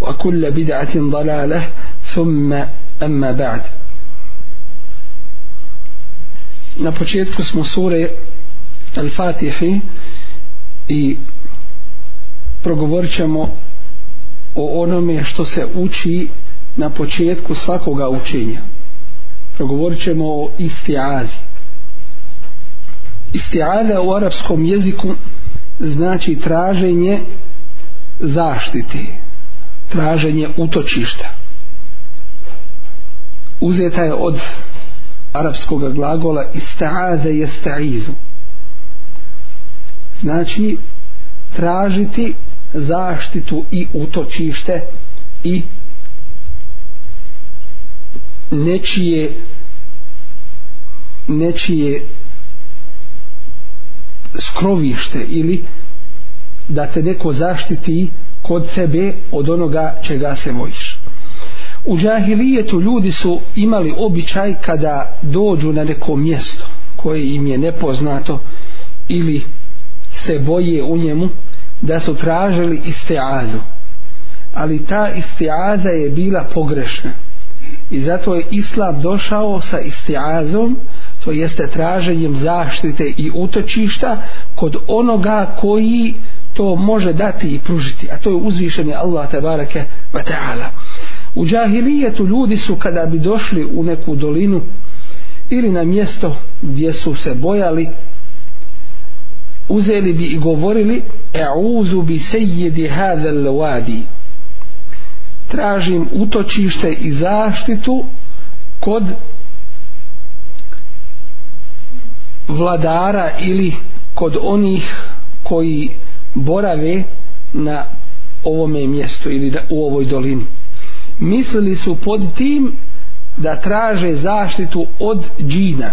وكل بدعة ضلالة ثم أما بعد نبوشيت اسم سورة الفاتحة i progovorit ćemo o onome što se uči na početku svakoga učenja progovorit ćemo o istiali istiala u arapskom jeziku znači traženje zaštiti traženje utočišta uzeta je od arapskog glagola istaaze jestaizu znači tražiti zaštitu i utočište i nečije nečije skrovište ili da te neko zaštiti kod sebe od onoga čega se bojiš. U džahilijetu ljudi su imali običaj kada dođu na neko mjesto koje im je nepoznato ili se boje u njemu da su tražili isteadu. Ali ta isteada je bila pogrešna. I zato je Islam došao sa istiazom, to jeste traženjem zaštite i utočišta kod onoga koji to može dati i pružiti a to je uzvišeni Allah tabareke wa ta'ala u džahilijetu ljudi su kada bi došli u neku dolinu ili na mjesto gdje su se bojali uzeli bi i govorili e'uzu bi sejidi hadel wadi tražim utočište i zaštitu kod vladara ili kod onih koji borave na ovome mjestu ili da, u ovoj dolini. Mislili su pod tim da traže zaštitu od džina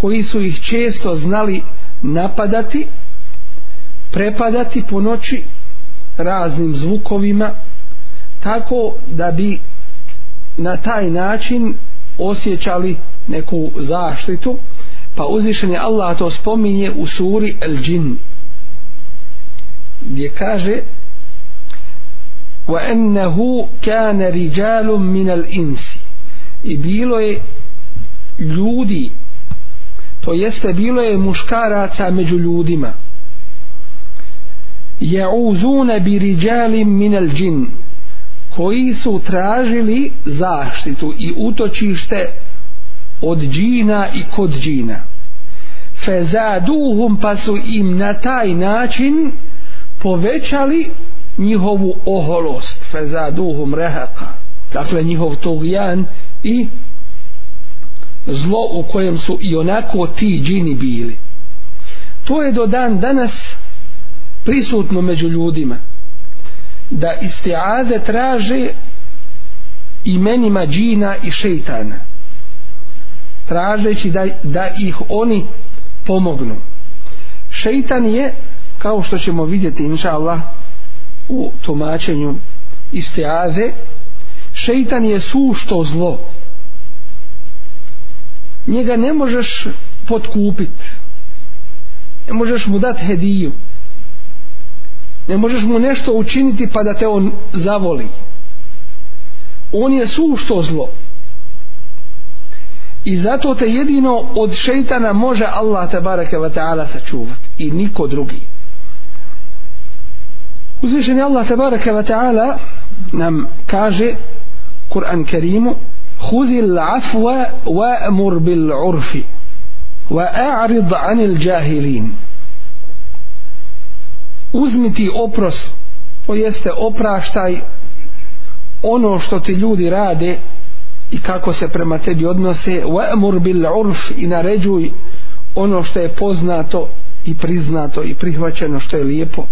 koji su ih često znali napadati, prepadati po noći raznim zvukovima, tako da bi na taj način osjećali neku zaštitu, pa uzvišen je Allah to spominje u suri El Džinn gdje kaže wa annahu kana rijalun min al-ins i bilo je ljudi to jeste bilo je muškaraca među ljudima ja'uzuna bi rijalin min al-jin koji su tražili zaštitu i utočište od džina i kod džina fezaduhum pa su im na taj način povećali njihovu oholost feza duhum rehaqa dakle njihov tugijan i zlo u kojem su i onako ti džini bili to je do dan danas prisutno među ljudima da istiaze traže imenima džina i šeitana tražeći da, da ih oni pomognu šeitan je kao što ćemo vidjeti inša Allah u tumačenju iste aze šeitan je sušto zlo njega ne možeš potkupit ne možeš mu dat hediju ne možeš mu nešto učiniti pa da te on zavoli on je sušto zlo i zato te jedino od šeitana može Allah te barake ta'ala sačuvati i niko drugi Uzvišeni Allah tabaraka wa ta'ala nam kaže Kur'an Kerimu Huzil afwa wa amur bil urfi wa a'rid anil jahilin Uzmi ti opros to jeste opraštaj ono što ti ljudi rade i kako se prema tebi odnose wa amur bil urf i naređuj ono što je poznato i priznato i prihvaćeno što je lijepo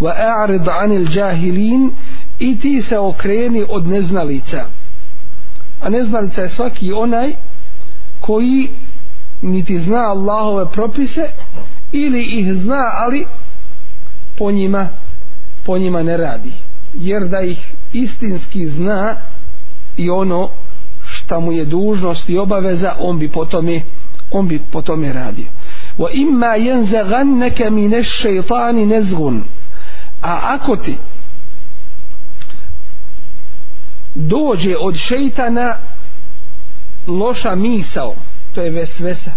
wa a'rid anil jahilin i ti se okreni od neznalica a neznalica je svaki onaj koji niti zna Allahove propise ili ih zna ali po njima po njima ne radi jer da ih istinski zna i ono šta mu je dužnost i obaveza on bi po tome on bi po tome radio wa imma yanzaghannaka min ash-shaytani nazghun a ako ti dođe od šeitana loša misao to je vesvesa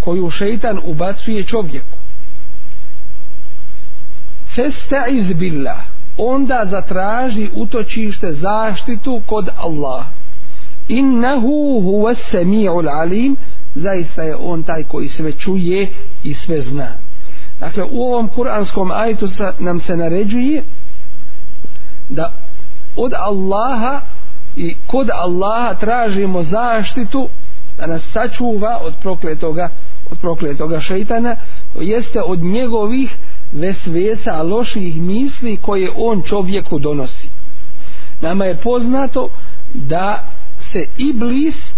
koju šeitan ubacuje čovjeku festa iz billa onda zatraži utočište zaštitu kod Allah innahu huwa samiul alim zaista je on taj koji sve čuje i sve zna Dakle, u ovom kuranskom ajetu sa, nam se naređuje da od Allaha i kod Allaha tražimo zaštitu da nas sačuva od prokletoga od prokletoga šeitana to jeste od njegovih vesvesa, loših misli koje on čovjeku donosi nama je poznato da se Iblis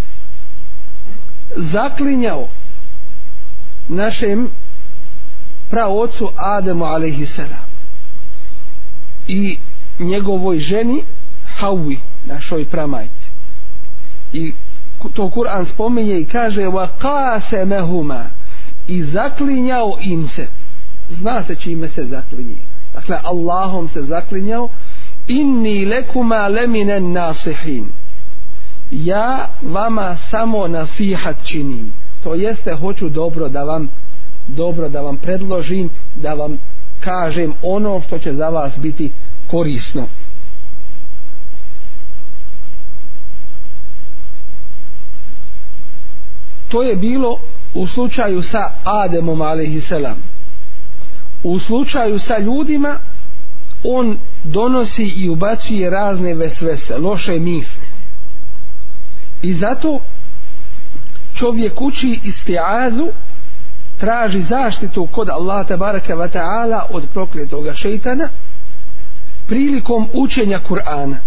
zaklinjao našem praocu Ademu alaihi selam i njegovoj ženi Hawi, našoj pramajci i to Kur'an spominje i kaže wa qase mehuma i zaklinjao im se zna se čime se zaklinje dakle Allahom se zaklinjao inni lekuma lemine nasihin ja vama samo nasihat činim to jeste hoću dobro da vam dobro da vam predložim da vam kažem ono što će za vas biti korisno to je bilo u slučaju sa Ademom alaihisselam u slučaju sa ljudima on donosi i ubacuje razne vesvese, loše misle. I zato čovjek uči istiazu traži zaštitu kod Allaha tabaraka wa ta'ala od prokletoga šeitana prilikom učenja Kur'ana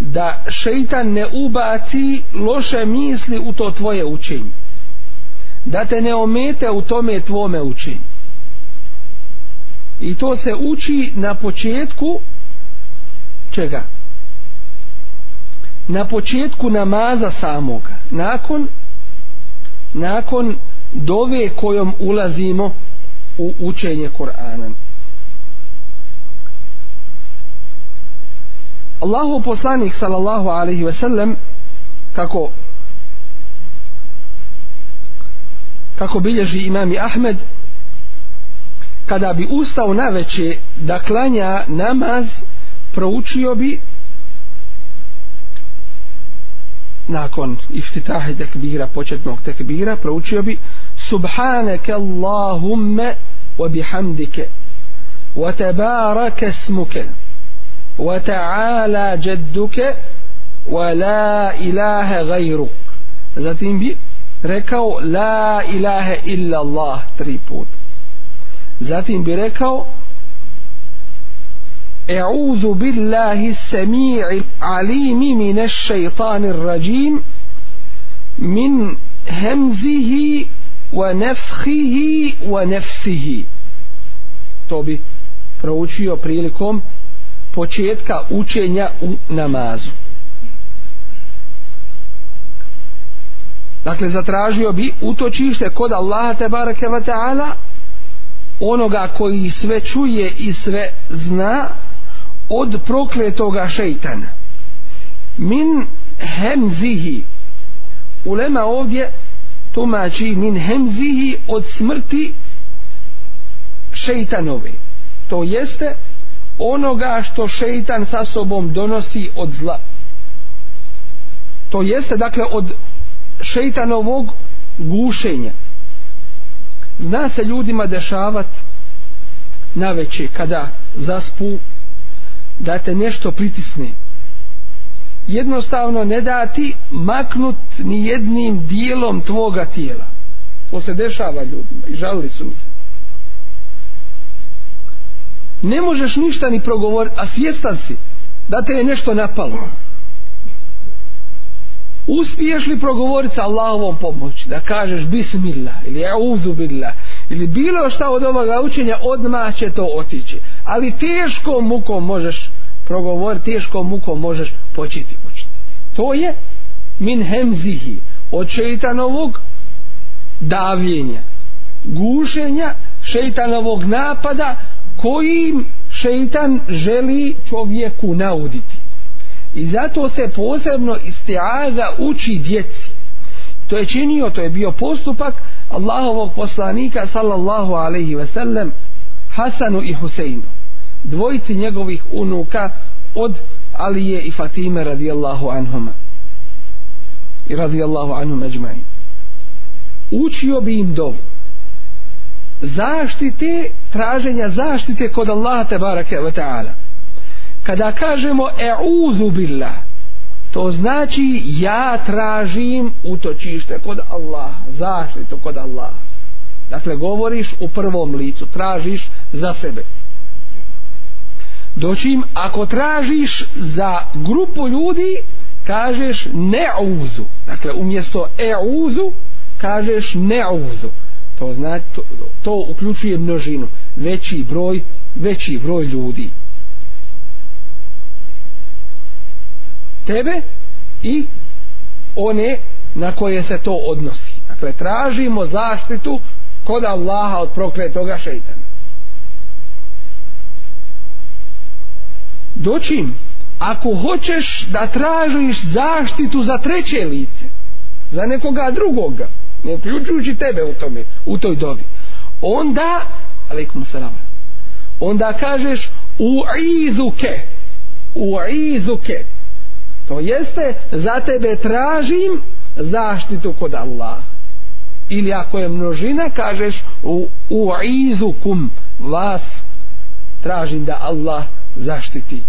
da šeitan ne ubaci loše misli u to tvoje učenje da te ne omete u tome tvome učenje i to se uči na početku čega na početku namaza samoga nakon nakon dove kojom ulazimo u učenje Kur'ana. Allahu poslanik sallallahu alaihi ve sellem kako kako bilježi imami Ahmed kada bi ustao na veće da klanja namaz proučio bi nakon iftitahe tekbira početnog tekbira proučio bi سبحانك اللهم وبحمدك وتبارك اسمك وتعالى جدك ولا إله غيرك zatim bi rekao la ilahe illa Allah tri puta zatim bi rekao e'udhu billahi sami'i alimi minash shaitanir rajim min hemzihi wa nafhihi wa nafsihi to bi proučio prilikom početka učenja u namazu dakle zatražio bi utočište kod Allaha te bareke ve taala onoga koji sve čuje i sve zna od prokletoga šeitana min hemzihi ulema ovdje tumači min hemzihi od smrti šeitanove to jeste onoga što šeitan sa sobom donosi od zla to jeste dakle od šeitanovog gušenja zna se ljudima dešavat na veće kada zaspu da te nešto pritisne jednostavno ne dati maknut ni jednim dijelom tvoga tijela to se dešava ljudima i žalili su mi se ne možeš ništa ni progovoriti a svjestan si da te je nešto napalo uspiješ li progovoriti sa Allahovom pomoći da kažeš bismillah ili auzu billah ili bilo šta od ovoga učenja odmah će to otići ali teškom mukom možeš progovor teškom mukom možeš početi učiti to je min hemzihi od šeitanovog davljenja gušenja šeitanovog napada kojim šeitan želi čovjeku nauditi i zato se posebno istiaza uči djeci to je činio, to je bio postupak Allahovog poslanika sallallahu alaihi ve sellem Hasanu i Huseinu dvojici njegovih unuka od Alije i Fatime radijallahu anhuma i radijallahu anhum ajma'in učio bi im dovu zaštite traženja zaštite kod Allaha te barake wa ta'ala kada kažemo e'uzu billah to znači ja tražim utočište kod Allaha zaštitu kod Allaha dakle govoriš u prvom licu tražiš za sebe doći im ako tražiš za grupu ljudi kažeš neuzu dakle umjesto euzu kažeš neuzu to znači to, to uključuje množinu veći broj veći broj ljudi tebe i one na koje se to odnosi dakle tražimo zaštitu kod Allaha od prokletoga šeitana doći im ako hoćeš da tražiš zaštitu za treće lice za nekoga drugoga ne uključujući tebe u tome u toj dobi onda alaikum salam onda kažeš u izuke u izuke to jeste za tebe tražim zaštitu kod Allah ili ako je množina kažeš u, u izukum vas tražim da Allah zaštiti.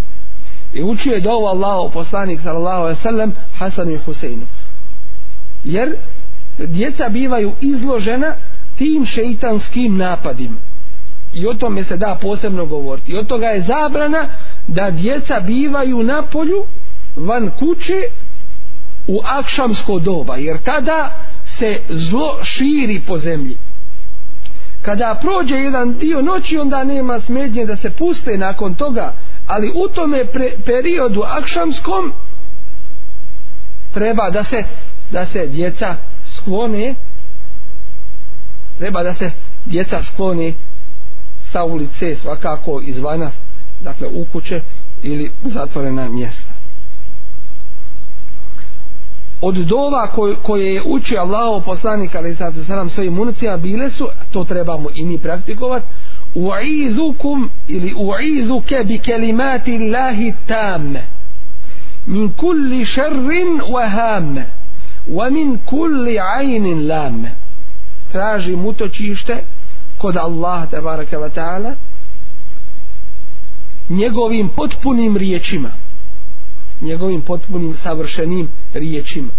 I učio je dovu Allahu poslanik sallallahu alejhi ve sellem Hasanu i Husajnu. Jer djeca bivaju izložena tim šeitanskim napadima. I o tome se da posebno govoriti. I od toga je zabrana da djeca bivaju na polju van kuće u akšamsko doba. Jer tada se zlo širi po zemlji kada prođe jedan dio noći onda nema smednje da se puste nakon toga ali u tome pre, periodu akšamskom treba da se da se djeca sklone treba da se djeca sklone sa ulice svakako izvana dakle u kuće ili zatvorena mjesta od dova koje je učio Allahov poslanik ali sad se nam svojim unucima bile su to trebamo i mi praktikovati u'idhukum ili u'idhuke bi kelimati Allahi tamme min kulli šerrin wahamme wa min kulli ajnin lamme tražim utočište kod Allah tabaraka wa ta'ala njegovim potpunim riječima njegovim potpunim savršenim riječima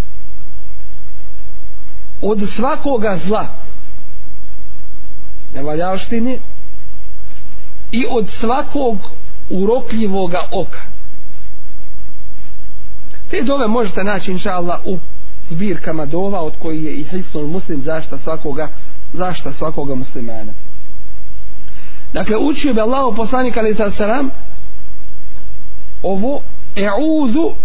od svakoga zla nevaljaštini i od svakog urokljivoga oka te dove možete naći inša Allah u zbirkama dova od koji je i Hristul Muslim zašta svakoga zašta svakoga muslimana dakle učio bi Allah poslanik ali sad ovo e'udhu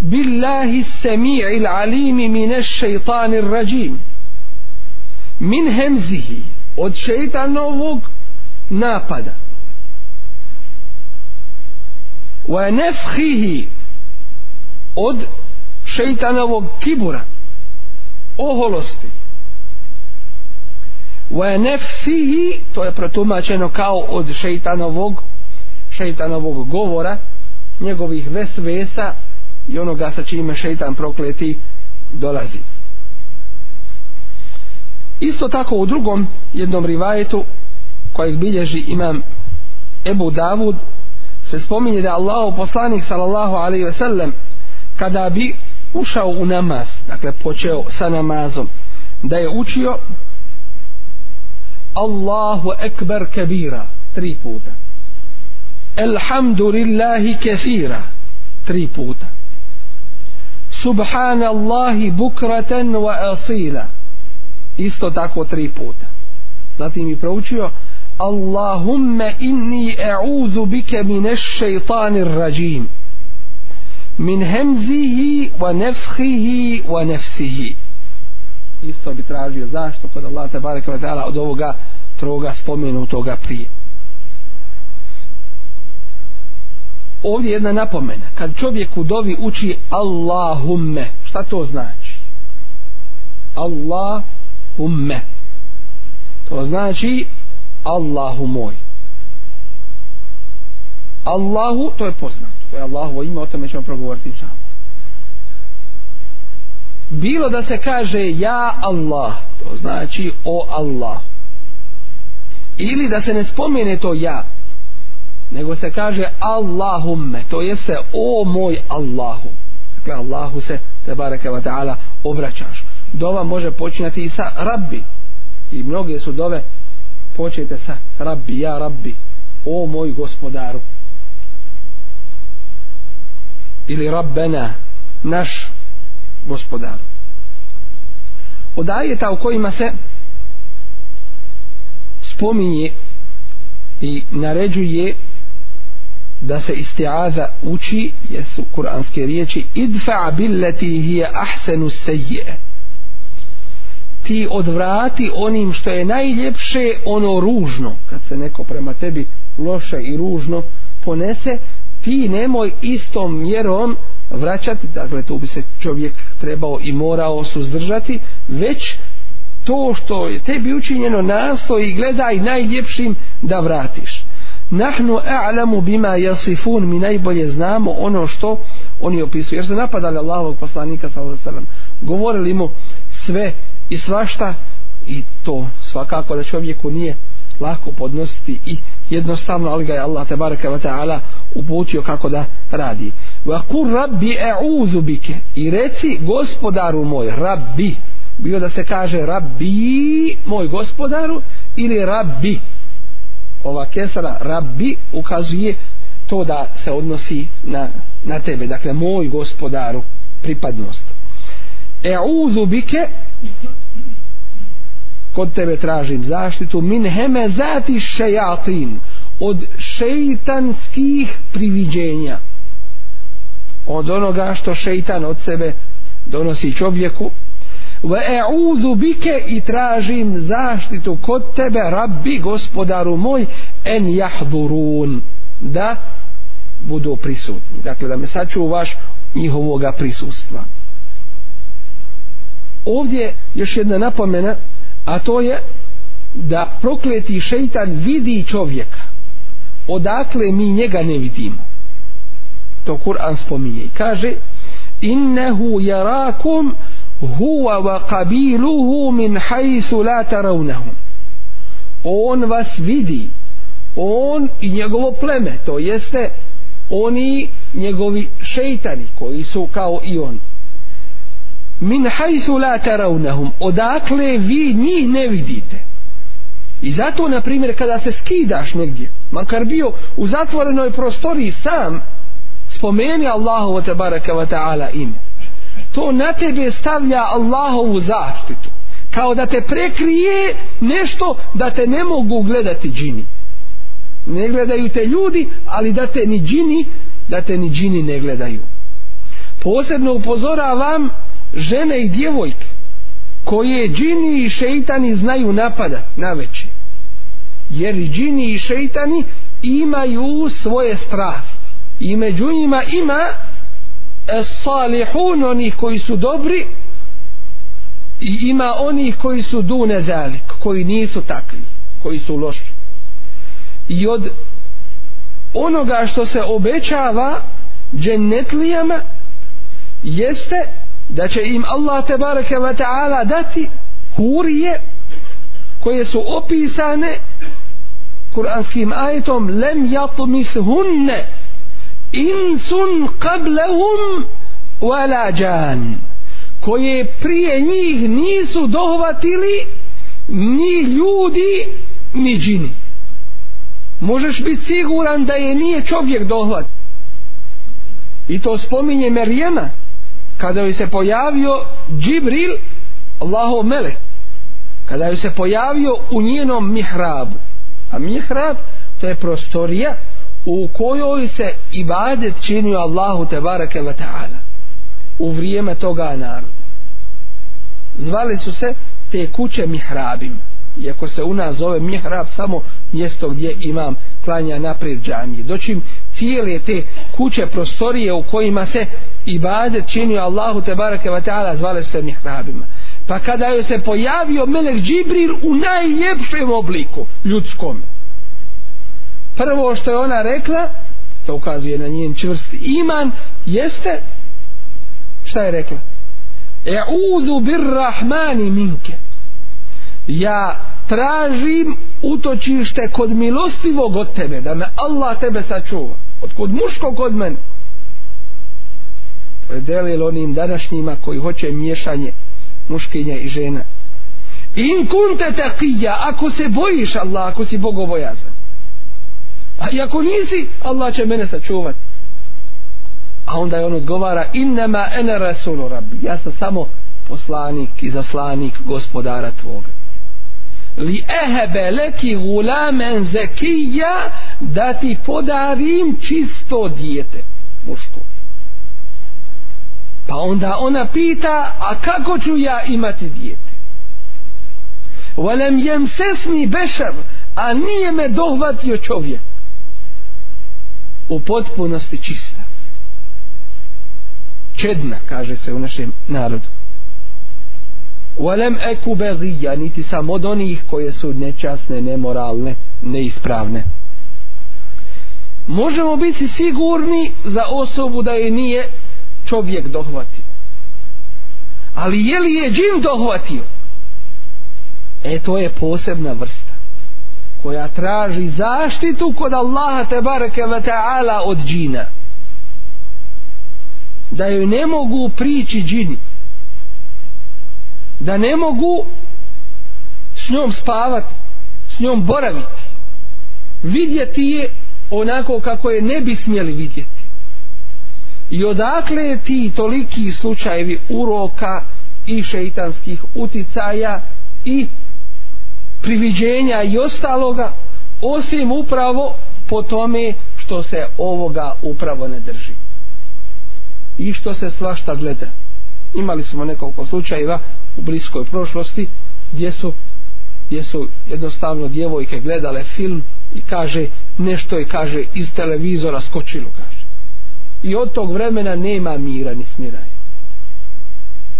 billahi samii'il alimi minash shaytanir rajim min hemzihi od šeitanovog napada wa nefhihi od šeitanovog kibura oholosti wa nefhihi to je protumačeno kao od šeitanovog šeitanovog govora njegovih vesvesa i onoga sa čime šeitan prokleti dolazi. Isto tako u drugom jednom rivajetu kojeg bilježi imam Ebu Davud se spominje da Allah poslanik sallallahu alaihi ve sellem kada bi ušao u namaz dakle počeo sa namazom da je učio Allahu ekber kebira tri puta Elhamdulillahi kethira tri puta Subhanallahi bukraten wa asila isto tako tri puta zatim je proučio Allahumme inni e'udhu bike mineš šeitanir rajim min hemzihi wa nefhihi wa nefsihi isto bi tražio zašto kod Allah tabaraka wa ta'ala od ovoga troga spomenutoga prije ovdje jedna napomena kad čovjek u dovi uči Allahumme šta to znači Allahumme to znači Allahu moj Allahu to je poznato to je Allahovo ime o tome ćemo progovoriti čamo bilo da se kaže ja Allah to znači o Allah ili da se ne spomene to ja nego se kaže Allahumme, to jeste o moj Allahu. Dakle, Allahu se, te bareke wa ta'ala, obraćaš. Dova može počinjati i sa rabbi. I mnoge su dove počete sa rabbi, ja rabbi, o moj gospodaru. Ili rabbena, naš gospodar. Od ajeta u kojima se spominje i naređuje da se istiaza uči jesu kuranske riječi idfa billati hiya ahsanu sayyi ti odvrati onim što je najljepše ono ružno kad se neko prema tebi loše i ružno ponese ti nemoj istom mjerom vraćati, dakle tu bi se čovjek trebao i morao suzdržati već to što je tebi učinjeno nastoji gledaj najljepšim da vratiš nahnu a'lamu bima yasifun mi najbolje znamo ono što oni opisuju jer su napadali Allahovog poslanika sallallahu alejhi ve sellem govorili mu sve i svašta i to svakako da čovjeku nije lako podnositi i jednostavno ali ga je Allah te bareke ve taala uputio kako da radi wa qur rabbi a'udhu bike i reci gospodaru moj rabbi bilo da se kaže rabbi moj gospodaru ili rabbi ova kesara rabbi ukazuje to da se odnosi na, na tebe, dakle moj gospodaru pripadnost. E uzubike kod tebe tražim zaštitu min hemezati šejatin od šeitanskih priviđenja od onoga što šeitan od sebe donosi čovjeku ve e'udhu bike i tražim zaštitu kod tebe rabbi gospodaru moj en jahdurun da budu prisutni dakle da me sačuvaš njihovog prisustva ovdje još jedna napomena a to je da prokleti šeitan vidi čovjeka odakle mi njega ne vidimo to Kur'an spominje i kaže innehu jarakum rakum huwa wa qabiluhu min haythu la tarawnahum on vas vidi on i njegovo pleme to jeste oni njegovi šeitani koji su kao i on min haythu la tarawnahum odakle vi njih ne vidite i zato na primjer kada se skidaš negdje makar bio u zatvorenoj prostoriji sam spomeni Allahu te baraka ve taala ime to na tebe stavlja Allahovu zaštitu kao da te prekrije nešto da te ne mogu gledati džini ne gledaju te ljudi ali da te ni džini da te ni džini ne gledaju posebno upozoravam žene i djevojke koje džini i šeitani znaju napada na veći jer i džini i šeitani imaju svoje strasti i među njima ima E, salihun onih koji su dobri i ima onih koji su dune zalik koji nisu takvi koji su loši i od onoga što se obećava džennetlijama jeste da će im Allah te bareke ve taala dati hurije koje su opisane kuranskim ajetom lem yatmis hunne insun qablahum wala jan koje prije njih nisu dohvatili ni ljudi ni džini možeš biti siguran da je nije čovjek dohvat i to spominje Merjema kada joj se pojavio Džibril Allahov mele kada joj se pojavio u njenom mihrabu a mihrab to je prostorija u kojoj se ibadet činio Allahu te bareke ve taala u vrijeme toga naroda zvali su se te kuće mihrabim iako se u nas zove mihrab samo mjesto gdje imam klanja naprijed džamije doćim cijele te kuće prostorije u kojima se ibadet činio Allahu te bareke ve taala zvali su se mihrabima pa kada joj se pojavio melek džibril u najljepšem obliku ljudskom prvo što je ona rekla to ukazuje na njen čvrsti iman jeste šta je rekla e'udhu birrahmani minke ja tražim utočište kod milostivog od tebe da me Allah tebe sačuva od kod muško kod mene to je delil onim današnjima koji hoće miješanje muškinja i žena in kunte taqija ako se bojiš Allah ako si bogobojazan A i ako nisi, Allah će mene sačuvati. A onda je on odgovara, innama ene rasulu rabbi, ja sam samo poslanik i zaslanik gospodara tvoga. Li ehebe leki gulamen zekija da ti podarim čisto dijete, muško. Pa onda ona pita, a kako ću ja imati dijete? Walem jem sesni bešar, a nije me dohvatio čovjek u potpunosti čista čedna kaže se u našem narodu Walem eku begija, niti sam od onih koje su nečasne, nemoralne, neispravne. Možemo biti sigurni za osobu da je nije čovjek dohvatio. Ali je li je džin dohvatio? E to je posebna vrsta koja traži zaštitu kod Allaha te bareke ve taala od džina da joj ne mogu prići džini da ne mogu s njom spavati s njom boraviti vidjeti je onako kako je ne bi smjeli vidjeti i odakle je ti toliki slučajevi uroka i šeitanskih uticaja i priviđenja i ostaloga osim upravo po tome što se ovoga upravo ne drži i što se svašta gleda imali smo nekoliko slučajeva u bliskoj prošlosti gdje su, gdje su jednostavno djevojke gledale film i kaže nešto je kaže iz televizora skočilo kaže i od tog vremena nema mira ni smiraja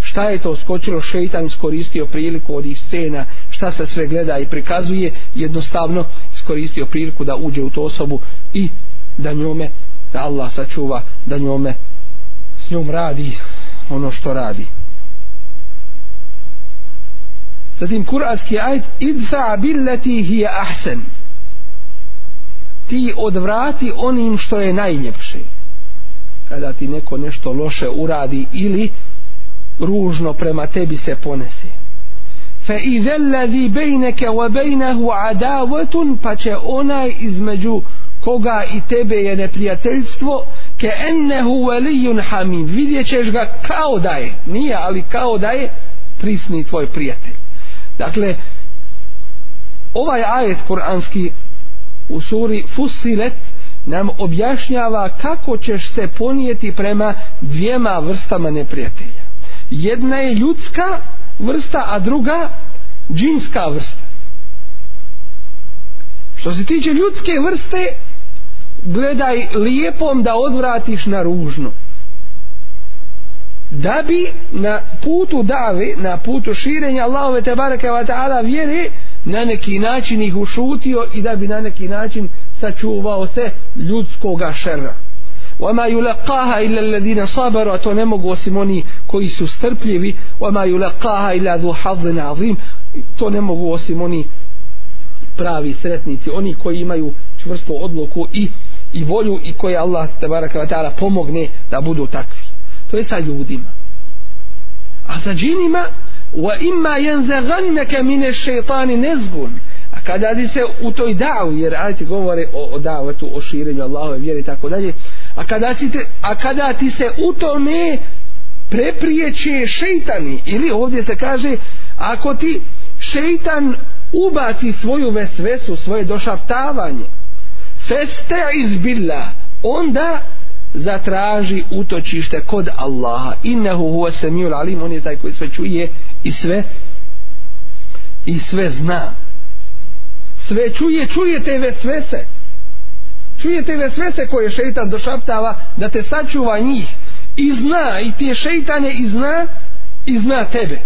šta je to skočilo šeitan iskoristio priliku od ih scena šta se sve gleda i prikazuje, jednostavno iskoristio priliku da uđe u tu osobu i da njome, da Allah sačuva, da njome s njom radi ono što radi. Zatim kuranski ajd idfa billati hi ahsan. Ti odvrati onim što je najljepše. Kada ti neko nešto loše uradi ili ružno prema tebi se ponese. فإذا الذي بينك وبينه عداوة فچه onaj između koga i tebe je neprijateljstvo كأنه ولي حميم vidjet ćeš ga kao da je nije ali kao da je prisni tvoj prijatelj dakle ovaj ajet kuranski u suri Fusilet nam objašnjava kako ćeš se ponijeti prema dvijema vrstama neprijatelja jedna je ljudska vrsta, a druga džinska vrsta. Što se tiče ljudske vrste, gledaj lijepom da odvratiš na ružno. Da bi na putu dave, na putu širenja Allahove te bareke wa ta'ala vjere, na neki način ih ušutio i da bi na neki način sačuvao se ljudskoga šera. وما يلقاها إلا الذين صبروا أتونمو غوسيموني كوي سسترقيبي وما يلقاها إلا ذو حظ عظيم تونمو غوسيموني pravi sretnici, oni koji imaju čvrstu odluku i, i volju i koje Allah tabaraka vatara pomogne da budu takvi. To je sa ljudima. A sa džinima wa imma yanzaghannaka min ash-shaytani nazgun. A kada se u toj davu jer ajte govore o, o davetu, o širenju Allahove vjere i tako dalje, a kada, si te, a kada ti se u tome preprijeće šeitani ili ovdje se kaže ako ti šeitan ubaci svoju vesvesu svoje došartavanje feste izbilla onda zatraži utočište kod Allaha innehu huwa samiul alim on je taj koji sve čuje i sve i sve zna sve čuje čuje te vesvese čujete ve sve se koje šeitan došaptava da te sačuva njih i zna i ti je šeitane i zna i zna tebe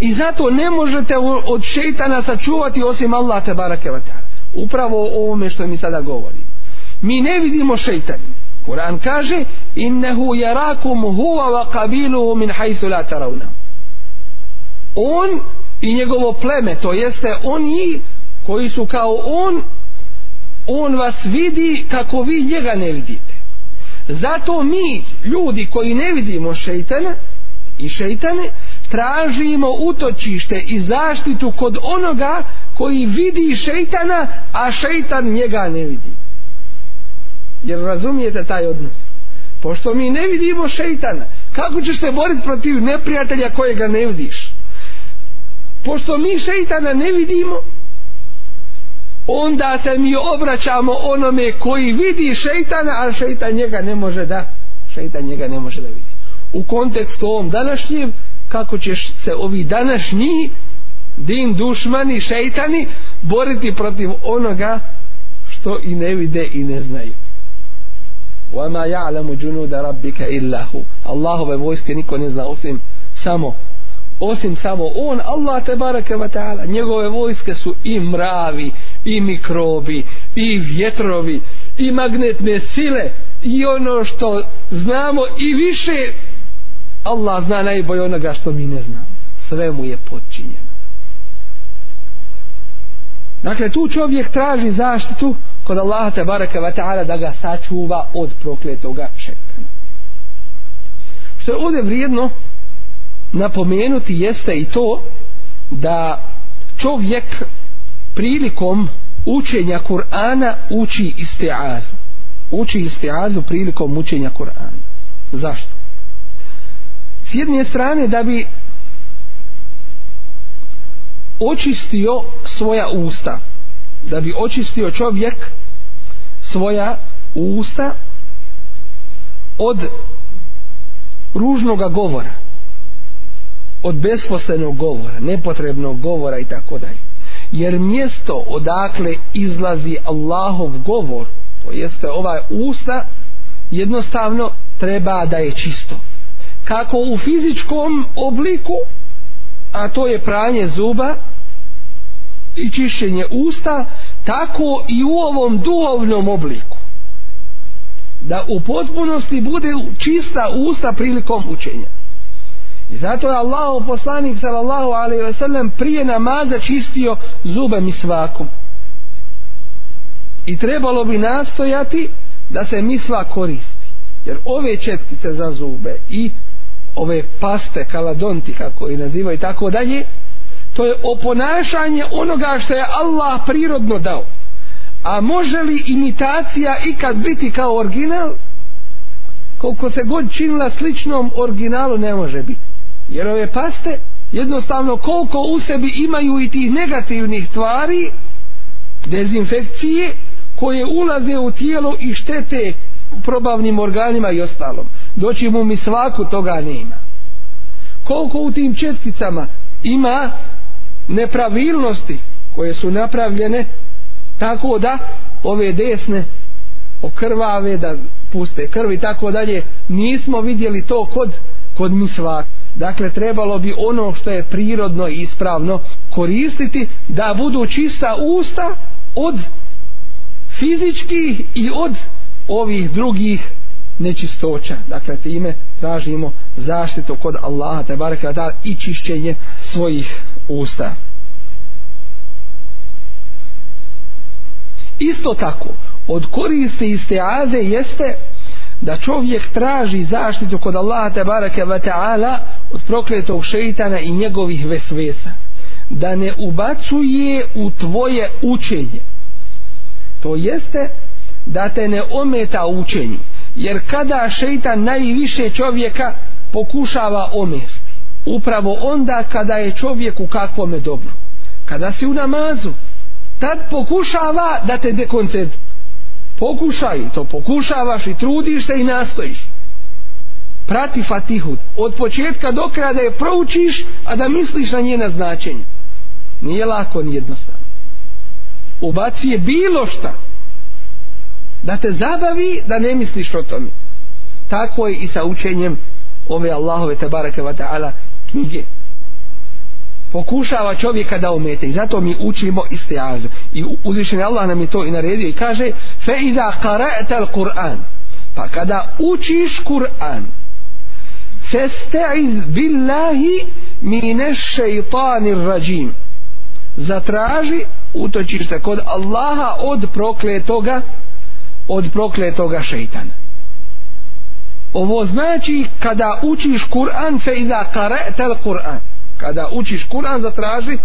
i zato ne možete od šeitana sačuvati osim Allah te barakevata upravo o ovome što mi sada govori mi ne vidimo šeitanu Kur'an kaže innehu jarakum huva wa kabiluhu min hajthu la tarawna on i njegovo pleme to jeste oni koji su kao on on vas vidi kako vi njega ne vidite zato mi ljudi koji ne vidimo šeitana i šeitane tražimo utočište i zaštitu kod onoga koji vidi šeitana a šeitan njega ne vidi jer razumijete taj odnos pošto mi ne vidimo šeitana kako ćeš se boriti protiv neprijatelja kojega ne vidiš pošto mi šeitana ne vidimo onda se mi obraćamo onome koji vidi šeitana, a šeitan njega ne može da šeitan njega ne može da vidi. U kontekstu ovom današnjem, kako će se ovi današnji din dušmani, šeitani, boriti protiv onoga što i ne vide i ne znaju. وَمَا يَعْلَمُ جُنُودَ رَبِّكَ إِلَّهُ Allahove vojske niko ne zna osim samo osim samo on Allah te baraka wa ta'ala njegove vojske su i mravi i mikrobi i vjetrovi i magnetne sile i ono što znamo i više Allah zna najbolje onoga što mi ne znamo sve mu je podčinjeno dakle tu čovjek traži zaštitu kod Allaha te baraka va ta'ala da ga sačuva od prokletoga šetana što je ovdje vrijedno napomenuti jeste i to da čovjek prilikom učenja Kur'ana uči isti'azu uči isti'azu prilikom učenja Kur'ana zašto? s jedne strane da bi očistio svoja usta da bi očistio čovjek svoja usta od ružnoga govora od besposlenog govora nepotrebnog govora i tako dalje jer mjesto odakle izlazi Allahov govor to jeste ovaj usta jednostavno treba da je čisto kako u fizičkom obliku a to je pranje zuba i čišćenje usta tako i u ovom duhovnom obliku da u potpunosti bude čista usta prilikom učenja I zato je Allah poslanik sallallahu alaihi ve sellem prije namaza čistio zube mi svakom. I trebalo bi nastojati da se mi sva koristi. Jer ove četkice za zube i ove paste, kaladonti kako ih naziva i tako dalje, to je oponašanje onoga što je Allah prirodno dao. A može li imitacija ikad biti kao original? Koliko se god činila sličnom originalu ne može biti jer ove paste jednostavno koliko u sebi imaju i tih negativnih tvari dezinfekcije koje ulaze u tijelo i štete probavnim organima i ostalom doći mu mi svaku toga nema koliko u tim četkicama ima nepravilnosti koje su napravljene tako da ove desne okrvave da puste krvi tako dalje nismo vidjeli to kod kod mi svaku dakle trebalo bi ono što je prirodno i ispravno koristiti da budu čista usta od fizičkih i od ovih drugih nečistoća. Dakle, time tražimo zaštitu kod Allaha te barakatar i čišćenje svojih usta. Isto tako, od koriste iste aze jeste da čovjek traži zaštitu kod Allaha te barake wa ta'ala od prokletog šeitana i njegovih vesvesa da ne ubacuje u tvoje učenje to jeste da te ne ometa učenju jer kada šeitan najviše čovjeka pokušava omesti upravo onda kada je čovjek u kakvome dobru kada si u namazu tad pokušava da te dekoncentruje pokušaj to pokušavaš i trudiš se i nastojiš prati fatihu od početka do kraja da je proučiš a da misliš na njena značenja nije lako ni jednostavno ubaci je bilo šta da te zabavi da ne misliš o tome tako je i sa učenjem ove Allahove tabaraka wa ta'ala knjige pokušava čovjeka da omete i zato mi učimo istiazu i uzvišen Allah nam je to i naredio i kaže fe iza qara'ta al-Qur'an pa kada učiš Kur'an Festeiz billahi mineš šeitanir rađim. Zatraži utočište kod Allaha od prokletoga od prokletoga šeitana. Ovo znači kada učiš Kur'an fe iza kare'tel Kur'an. Kada učiš Kur'an zatraži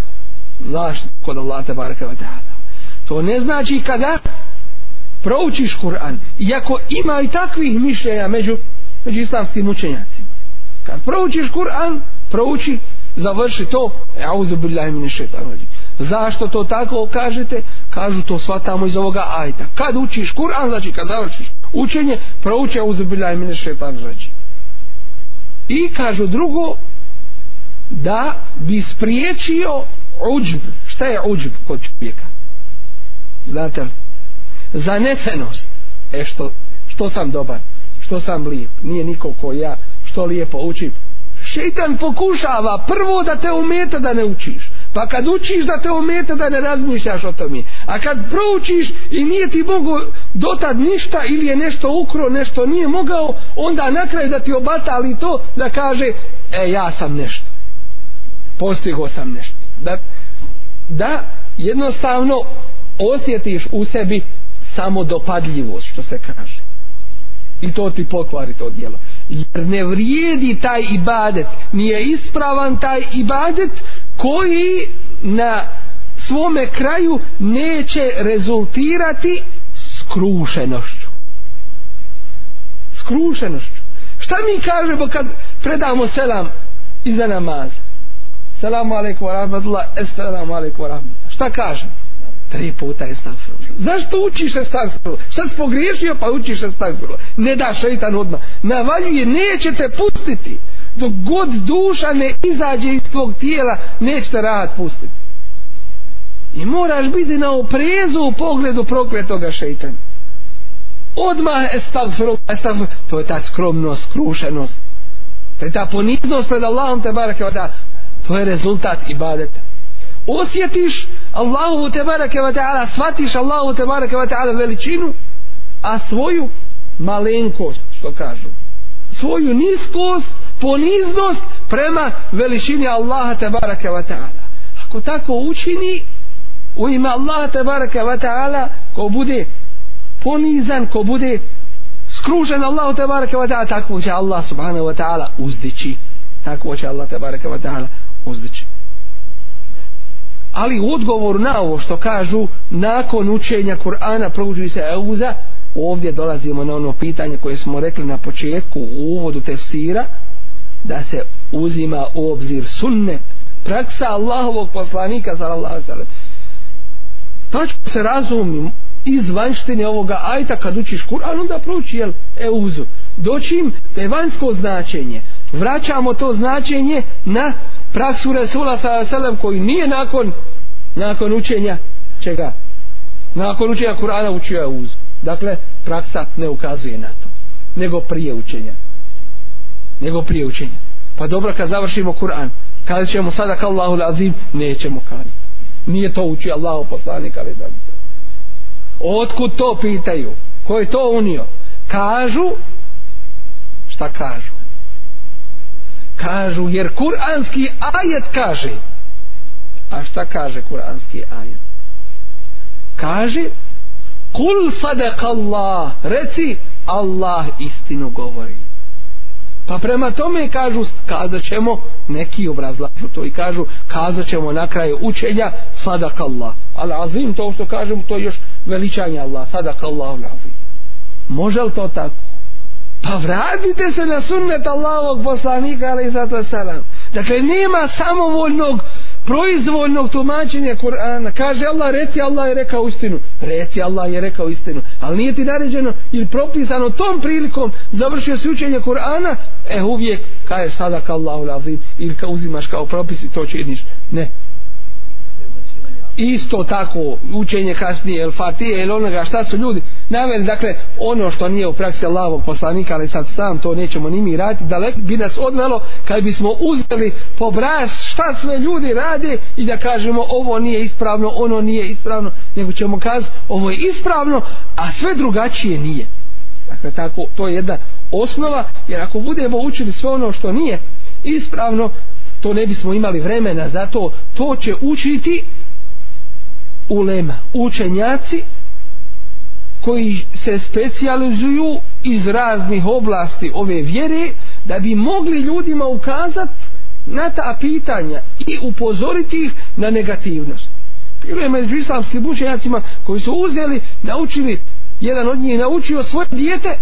zaštit kod Allaha te baraka wa ta'ala. To ne znači kada proučiš Kur'an. Iako ima i takvih mišljenja među, među islamskim učenjaci. Kad proučiš Kur'an, prouči, završi to, auzu billahi min šeitanu Zašto to tako kažete? Kažu to svatamo iz ovoga ajta. Kad učiš Kur'an, znači kad završiš učenje, prouči auzu billahi min šeitanu I kažu drugo, da bi spriječio uđb. Šta je uđb kod čovjeka? Znate li? Zanesenost. E što, što sam dobar, što sam lijep, nije niko ko ja, što lijepo učim. Šeitan pokušava prvo da te umete da ne učiš. Pa kad učiš da te umete da ne razmišljaš o tome. A kad proučiš i nije ti mogu dotad ništa ili je nešto ukro, nešto nije mogao, onda na kraju da ti obatali to da kaže, e ja sam nešto. Postigo sam nešto. Da, da jednostavno osjetiš u sebi samodopadljivost, što se kaže. I to ti pokvari to djelo jer ne vrijedi taj ibadet nije ispravan taj ibadet koji na svome kraju neće rezultirati skrušenošću skrušenošću šta mi kažemo kad predamo selam iza namaza selamu alaikum wa rahmatullah assalamu alaikum wa rahmatullah šta kažemo tri puta je stavio. Zašto učiš je stavio? Šta si pogriješio pa učiš je stavio? Ne da šeitan odmah. Navaljuje, neće te pustiti. Dok god duša ne izađe iz tvog tijela, neće te rad pustiti. I moraš biti na oprezu u pogledu prokletoga šeitana. Odmah je stavio, stavio. To je ta skromnost, skrušenost. To je ta poniznost pred Allahom te barakeva da to je rezultat ibadeta osjetiš Allahu te bareke ve taala svatiš Allahu te bareke ve taala veličinu a svoju malenkost što kažu svoju niskost poniznost prema veličini Allaha te bareke ve taala ako tako učini u ime Allaha te bareke ve taala ko bude ponizan ko bude skružen Allahu te bareke ve taala tako će Allah subhanahu wa taala uzdići tako će Allah te bareke ve taala uzdići ali odgovor na ovo što kažu nakon učenja Kur'ana probuđuju se Euza ovdje dolazimo na ono pitanje koje smo rekli na početku u uvodu tefsira da se uzima u obzir sunnet praksa Allahovog poslanika sallallahu tačno se razumim iz vanštine ovoga ajta kad učiš Kur'an onda prouči jel Euzu doćim te vanjsko značenje vraćamo to značenje na praksu Resula sallam koji nije nakon nakon učenja čega nakon učenja Kur'ana učio je uz dakle praksa ne ukazuje na to nego prije učenja nego prije učenja pa dobro kad završimo Kur'an kada ćemo sada kao Allahu lazim nećemo kazati nije to učio Allahu poslanik ali zavisno otkud to pitaju ko je to unio kažu šta kažu kažu jer kuranski ajet kaže a šta kaže kuranski ajet kaže kul sadak Allah reci Allah istinu govori pa prema tome kažu kazat ćemo neki obrazlažu to i kažu kazat ćemo na kraju učenja sadak Allah ali azim to što kažem to je još veličanje Allah sadak Allah azim može li to tako pa vratite se na sunnet Allahovog poslanika alaih sato salam dakle nema samovoljnog proizvoljnog tumačenja Kur'ana kaže Allah reci Allah je rekao istinu reci Allah je rekao istinu ali nije ti naređeno ili propisano tom prilikom završio se učenje Kur'ana e eh, uvijek kaješ sada ka Allahu ili ka uzimaš kao propis i to činiš ne isto tako učenje kasnije El Fatije ili onoga šta su ljudi naveli, dakle ono što nije u praksi Allahovog poslanika, ali sad sam to nećemo ni mi raditi, da bi nas odvelo kad bismo uzeli po bras šta sve ljudi radi i da kažemo ovo nije ispravno, ono nije ispravno, nego ćemo kazati ovo je ispravno, a sve drugačije nije. Dakle, tako, to je jedna osnova, jer ako budemo učili sve ono što nije ispravno, to ne bismo imali vremena za to, to će učiti ulema, učenjaci koji se specijalizuju iz raznih oblasti ove vjere da bi mogli ljudima ukazat na ta pitanja i upozoriti ih na negativnost. Bilo je među islamskim učenjacima koji su uzeli, naučili, jedan od njih naučio svoje dijete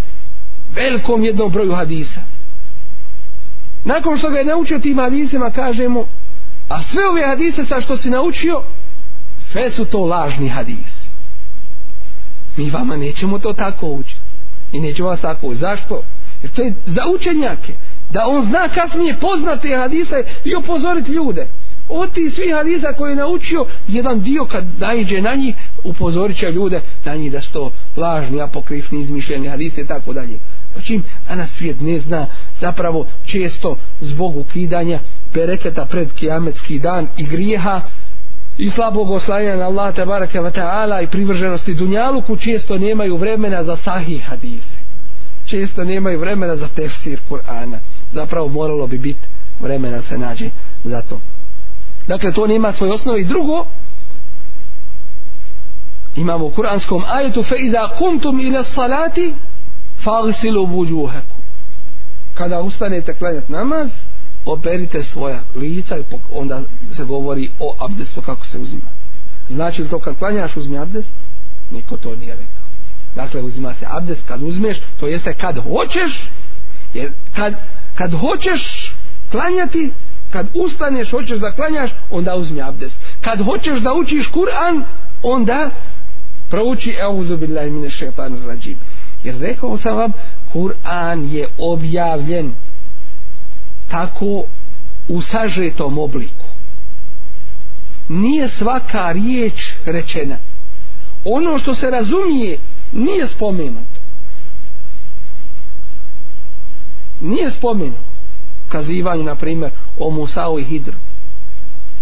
velikom jednom broju hadisa. Nakon što ga je naučio tim hadisima, kažemo, a sve ove hadise sa što si naučio, sve su to lažni hadisi mi vama nećemo to tako učiti i nećemo vas tako učiti. zašto? jer to je za učenjake da on zna kasnije poznate hadise i upozoriti ljude od ti svih hadisa koje je naučio jedan dio kad najđe na njih upozorit će ljude na njih da su to lažni, apokrifni, izmišljeni hadise i tako dalje znači, a na svijet ne zna zapravo često zbog ukidanja bereketa pred kijametski dan i grijeha i slabog oslanja na Allah te baraka wa ta'ala i privrženosti dunjaluku često nemaju vremena za sahih hadise često nemaju vremena za tefsir Kur'ana zapravo moralo bi biti vremena se nađe za to dakle to nema svoje osnove i drugo imamo u kuranskom ajetu fe iza kuntum ila salati fagsilu buđuhaku kada ustanete klanjati namaz operite svoja lica i onda se govori o abdestu kako se uzima. Znači li to kad klanjaš uzmi abdest? Niko to nije rekao. Dakle, uzima se abdest kad uzmeš, to jeste kad hoćeš, jer kad, kad hoćeš klanjati, kad ustaneš, hoćeš da klanjaš, onda uzmi abdest. Kad hoćeš da učiš Kur'an, onda prouči Euzu Billahi Mine Šetan Rajim. Jer rekao sam vam, Kur'an je objavljen tako u sažetom obliku nije svaka riječ rečena ono što se razumije nije spomenuto nije spomenuto kazivanju na primjer o Musao i Hidru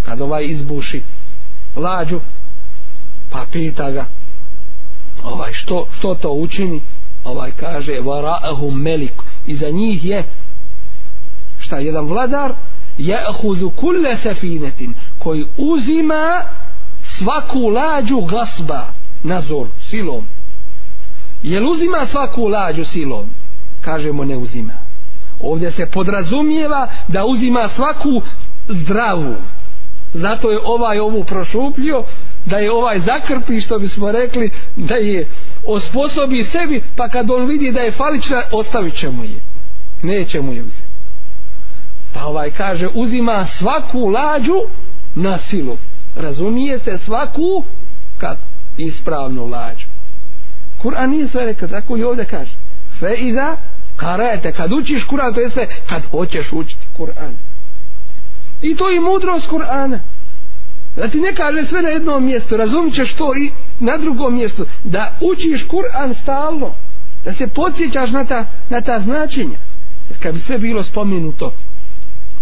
kad ovaj izbuši lađu pa pita ga ovaj, što, što to učini ovaj kaže varahu melik iza njih je šta jedan vladar je huzu kulle sefinetin koji uzima svaku lađu glasba na zor silom jel uzima svaku lađu silom kažemo ne uzima ovdje se podrazumijeva da uzima svaku zdravu zato je ovaj ovu prošupljio da je ovaj zakrpi što bismo rekli da je osposobi sebi pa kad on vidi da je falična ostavit će mu je neće mu je uzeti pa ovaj kaže uzima svaku lađu na silu razumije se svaku kad ispravnu lađu Kur'an nije sve rekao tako i ovdje kaže fe iza karete kad učiš Kur'an to jeste kad hoćeš učiti Kur'an i to je mudrost Kur'ana da ti ne kaže sve na jednom mjestu razumit ćeš to i na drugom mjestu da učiš Kur'an stalno da se podsjećaš na ta, na ta značenja kad bi sve bilo spomenuto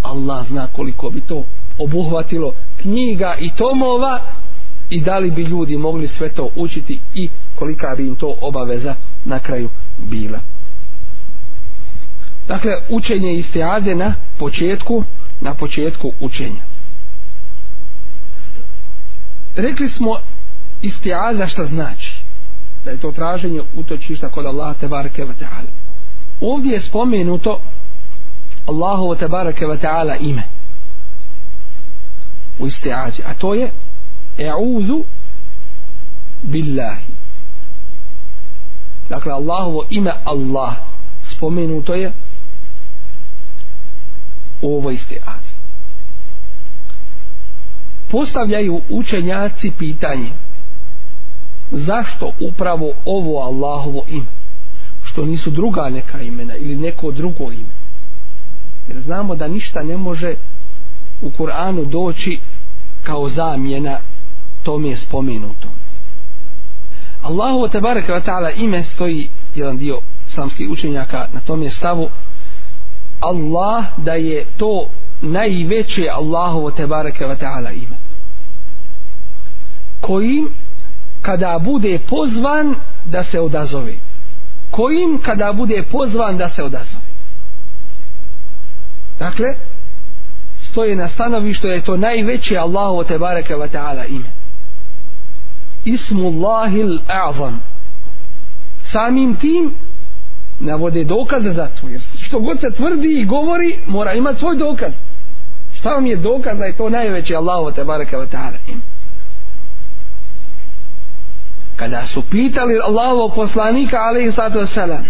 Allah zna koliko bi to obuhvatilo knjiga i tomova i da li bi ljudi mogli sve to učiti i kolika bi im to obaveza na kraju bila. Dakle, učenje iste ade na početku, na početku učenja. Rekli smo iste ade šta znači. Da je to traženje utočišta kod Allaha te barke Ovdje je spomenuto Allahovo tabaraka wa ta'ala ime u isti'ađi a to je e'udhu billahi dakle Allahovo ime Allah spomenuto je u ovoj isti'ađi postavljaju učenjaci pitanje zašto upravo ovo Allahovo ime što nisu druga neka imena ili neko drugo ime jer znamo da ništa ne može u Kur'anu doći kao zamjena tome je spomenuto Allahu te bareke ve taala ime stoji jedan dio islamskih učenjaka na tom je stavu Allah da je to najveće Allahovo te bareke ve taala ime kojim kada bude pozvan da se odazove kojim kada bude pozvan da se odazove dakle stoje na stanovištu je to najveće Allahu te bareke ve taala ime Ismullahil a'zam samim tim navode dokaze za to jer što god se tvrdi i govori mora imati svoj dokaz šta vam je dokaz da je to najveće Allahu te bareke ve taala ime kada su pitali Allahovog poslanika alejhi salatu vesselam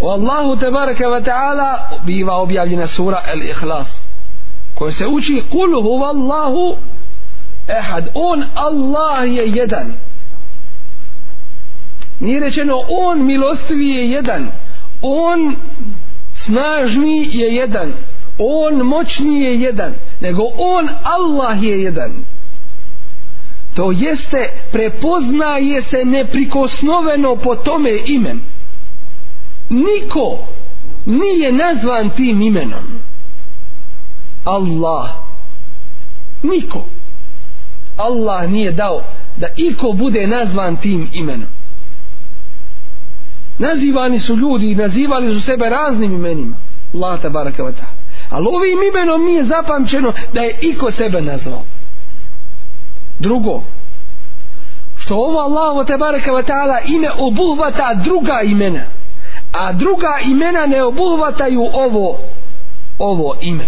O Allahu te bareke ve taala biva objavljena sura El Ihlas. Ko se uči kul huvallahu ehad, on Allah je jedan. Nije rečeno on milostivi je jedan, on snažni je jedan, on moćni je jedan, nego on Allah je jedan. To jeste prepoznaje se neprikosnoveno po tome imenu niko nije nazvan tim imenom Allah niko Allah nije dao da iko bude nazvan tim imenom nazivani su ljudi i nazivali su sebe raznim imenima Lata Barakavata ali ovim imenom nije zapamćeno da je iko sebe nazvao drugo što ovo Allah te Barakavata ime obuhvata druga imena a druga imena ne obuhvataju ovo ovo ime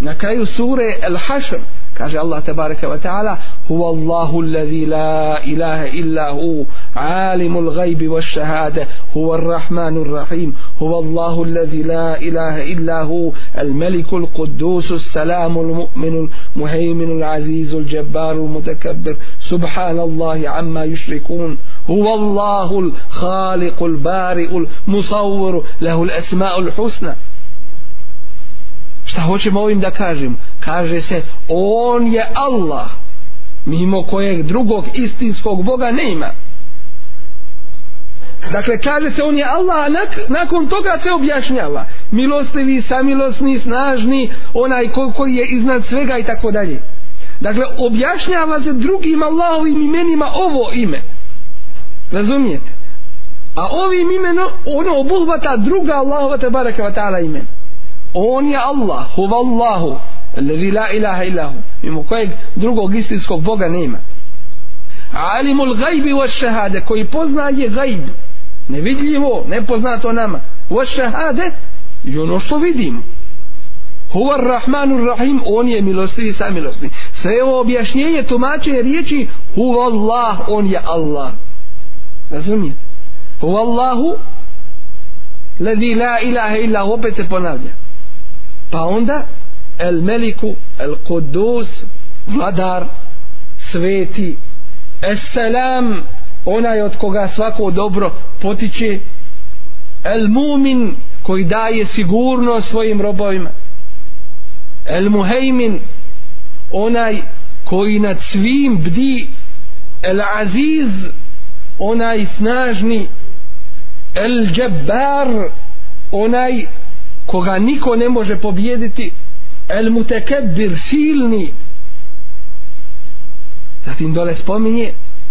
na kraju sure El Hašr kaže Allah tabaraka wa ta'ala huwa Allahu allazi la ilaha illa hu alimul gajbi wa shahade huwa arrahmanu arrahim huwa Allahu allazi la ilaha illa hu al maliku al kudusu al salamu al mu'minu al muheiminu al azizu al jabbaru al mutakabbir subhanallahi amma yushrikun هو الله الخالق البارئ المصور له الأسماء الحسنى Šta hoćemo ovim da kažemo? Kaže se, on je Allah, mimo kojeg drugog istinskog Boga ne ima. Dakle, kaže se, on je Allah, a nak nakon toga se objašnjava. Milostivi, samilosni, snažni, onaj ko koji je iznad svega i tako dalje. Dakle, objašnjava se drugim Allahovim imenima ovo ime razumijete a ovim imeno ono obuhvata druga Allahova te baraka wa ta'ala imen on je Allah huva Allahu الذي لا إله إلا هو mimo kojeg drugog istinskog Boga nema alimul gajbi wa šehade koji pozna je gajb nevidljivo, nepoznato nama wa šehade i ono što vidimo huva rahmanu rahim on je milostivi sa milostni sve ovo objašnjenje tumačenje riječi huva Allah on je Allah razumijete u Allahu ledi la ilaha illa opet se ponavlja pa onda el meliku, el kudus vladar, sveti es selam onaj od koga svako dobro potiče el mumin koji daje sigurno svojim robovima el muhejmin onaj koji nad svim bdi el aziz onaj snažni El Džebar onaj koga niko ne može pobijediti El Mutekebir silni zatim dole spominje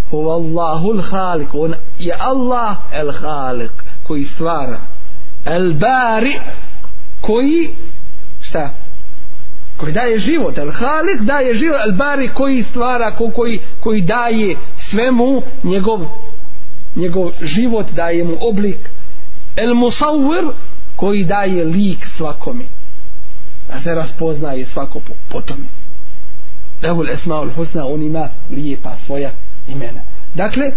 Huvallahul Halik on je Allah El Halik koji stvara El Bari koji šta koji daje život El Halik daje život El Bari koji stvara koji, koji daje svemu njegov njegov život daje mu oblik el musawir koji daje lik svakome da se raspoznaje svako po, po tome lehul esmaul husna on ima lijepa svoja imena dakle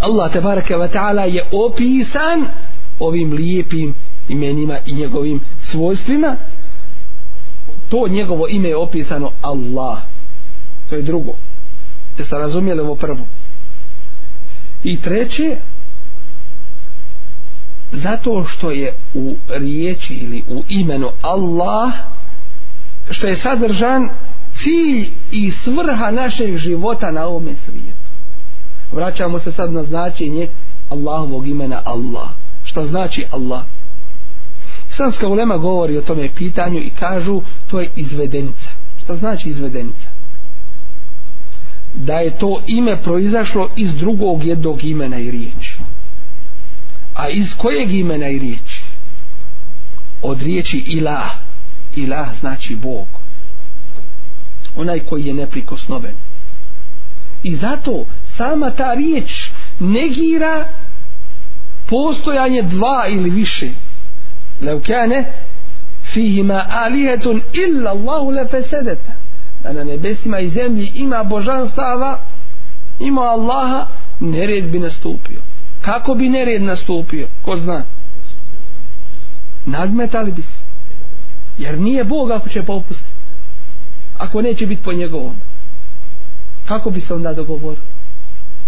Allah tabaraka wa ta'ala je opisan ovim lijepim imenima i njegovim svojstvima to njegovo ime je opisano Allah to je drugo jeste razumijeli ovo prvo I treće, zato što je u riječi ili u imenu Allah, što je sadržan cilj i svrha našeg života na ovome svijetu. Vraćamo se sad na značenje Allahovog imena Allah. Šta znači Allah? Islamska ulema govori o tome pitanju i kažu to je izvedenica. Šta znači izvedenica? da je to ime proizašlo iz drugog jednog imena i riječi. A iz kojeg imena i riječi? Od riječi ilah. Ilah znači Bog. Onaj koji je neprikosnoven. I zato sama ta riječ negira postojanje dva ili više. Leukene fihima alihetun illa Allahu lefesedeta da na nebesima i zemlji ima božanstava, ima Allaha, nered bi nastupio. Kako bi nered nastupio? Ko zna? Nadmetali bi se. Jer nije Bog ako će popustiti. Ako neće biti po njegovom. Kako bi se onda dogovorili?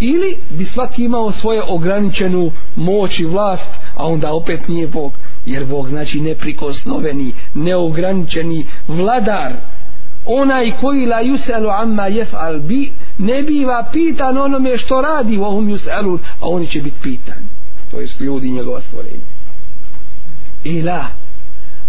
Ili bi svaki imao svoje ograničenu moć i vlast, a onda opet nije Bog. Jer Bog znači neprikosnoveni, neograničeni vladar onaj koji la yuselu amma jef'al bi ne biva pitan onome što radi u ovom yuselun a oni će biti pitani to jest ljudi njegova stvorenja ila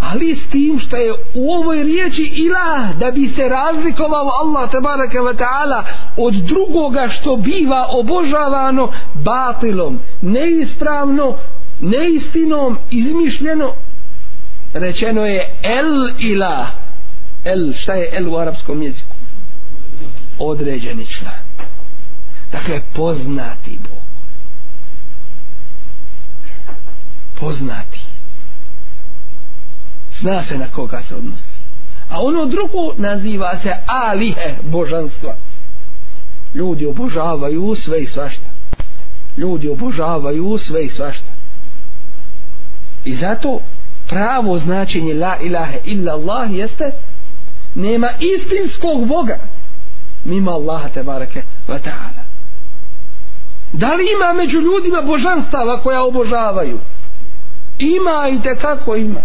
ali s tim što je u ovoj riječi ila da bi se razlikovao Allah tabaraka wa ta'ala od drugoga što biva obožavano batilom neispravno neistinom izmišljeno rečeno je el ilah el, šta je el u arapskom jeziku? Određeni član. Dakle, poznati Bog. Poznati. Zna se na koga se odnosi. A ono drugo naziva se alihe božanstva. Ljudi obožavaju sve i svašta. Ljudi obožavaju sve i svašta. I zato pravo značenje la ilahe illa Allah jeste nema istinskog Boga mimo Allaha te bareke ve taala. Da li ima među ljudima božanstava koja obožavaju? Ima i te kako ima.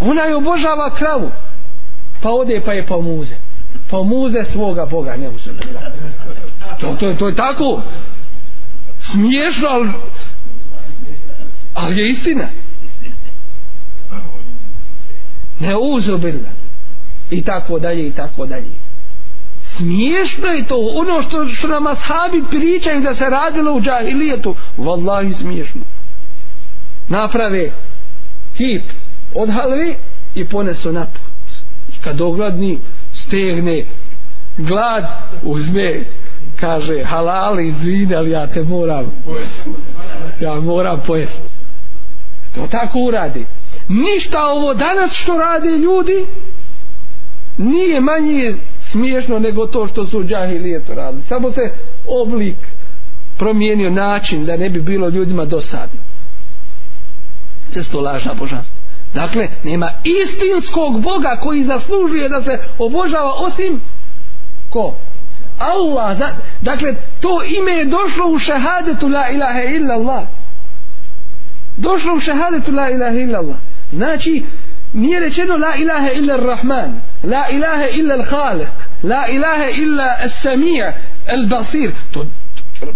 Ona je obožava kravu. Pa ode pa je pomuze. Pomuze svoga boga ne uzela. To, to, to je tako. Smiješno, ali, ali je istina. Ne uzubila i tako dalje i tako dalje smiješno je to ono što su nam ashabi pričaju da se radilo u džahilijetu vallahi smiješno naprave tip od halve i ponesu na put kad ogladni stegne glad uzme kaže halal izvini ali ja te moram ja moram pojesti to tako uradi ništa ovo danas što rade ljudi nije manje smiješno nego to što su džahilije to radili. Samo se oblik promijenio način da ne bi bilo ljudima dosadno. Često laža božanstva. Dakle, nema istinskog Boga koji zaslužuje da se obožava osim ko? Allah. Dakle, to ime je došlo u šehadetu la ilaha illa Allah. Došlo u šehadetu la ilaha illa Allah. Znači, nije rečeno la ilaha illa rahman la ilaha illa al-khaliq la ilaha illa al-sami' al-basir to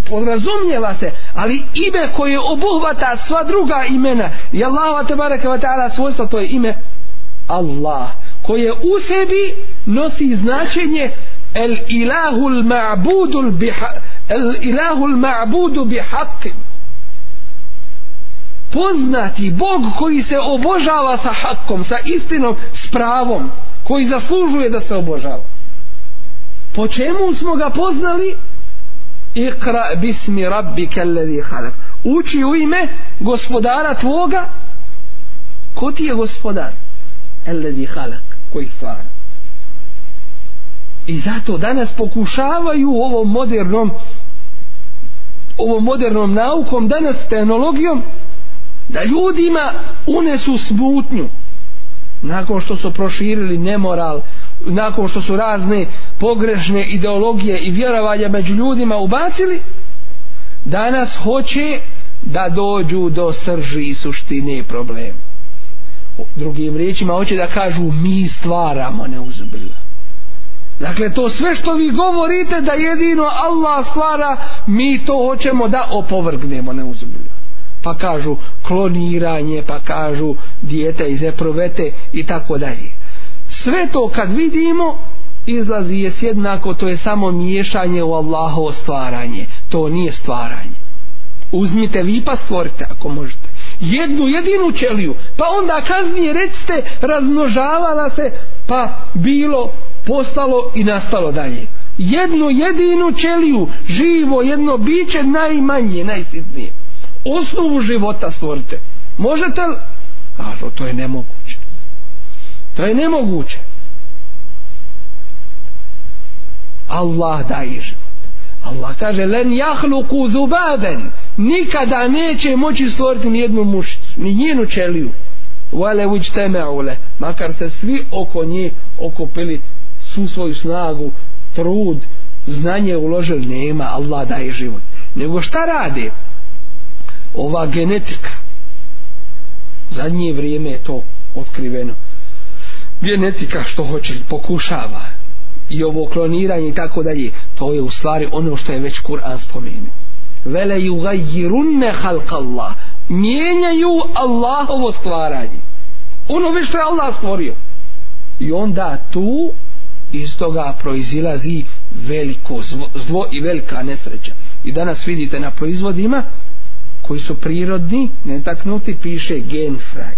podrazumijeva se ali ime koje obuhvata sva druga imena i Allah te bareke ve taala svojstva to je ime Allah koje u sebi nosi značenje el ilahul ma'budul bi el ilahul ma'budu bi haqqin poznati Bog koji se obožava sa hakom, sa istinom, s pravom, koji zaslužuje da se obožava. Po čemu smo ga poznali? Ikra bismi rabbi kellevi halak. Uči u ime gospodara tvoga. Ko ti je gospodar? Ellevi halak. Koji stvara. I zato danas pokušavaju ovom modernom ovom modernom naukom, danas tehnologijom, da ljudima unesu smutnju nakon što su proširili nemoral nakon što su razne pogrešne ideologije i vjerovanja među ljudima ubacili danas hoće da dođu do srži i suštine problema drugim riječima hoće da kažu mi stvaramo neuzubila dakle to sve što vi govorite da jedino Allah stvara mi to hoćemo da opovrgnemo neuzubila pa kažu kloniranje, pa kažu dijete iz eprovete i tako dalje. Sve to kad vidimo, izlazi je sjednako, to je samo miješanje u Allahovo stvaranje. To nije stvaranje. Uzmite vi pa stvorite ako možete. Jednu jedinu ćeliju, pa onda kaznije recite razmnožavala se, pa bilo, postalo i nastalo dalje jednu jedinu ćeliju živo jedno biće najmanje najsitnije osnovu života stvorite. Možete li? Kažu, to je nemoguće. To je nemoguće. Allah daje život. Allah kaže, len jahluku zubaben, nikada neće moći stvoriti ni jednu mušicu, ni njenu čeliju. Vale uđteme ule, makar se svi oko nje okupili su svoju snagu, trud, znanje uložili, nema, Allah daje život. Nego šta radi? ova genetika zadnje vrijeme je to otkriveno genetika što hoće pokušava i ovo kloniranje i tako dalje to je u stvari ono što je već Kur'an spomenuo vele yugayirunne halqallah mijenjaju Allahovo stvaranje ono već što je Allah stvorio i onda tu iz toga proizilazi veliko zlo, zlo i velika nesreća i danas vidite na proizvodima koji su prirodni, netaknuti, piše genfraj,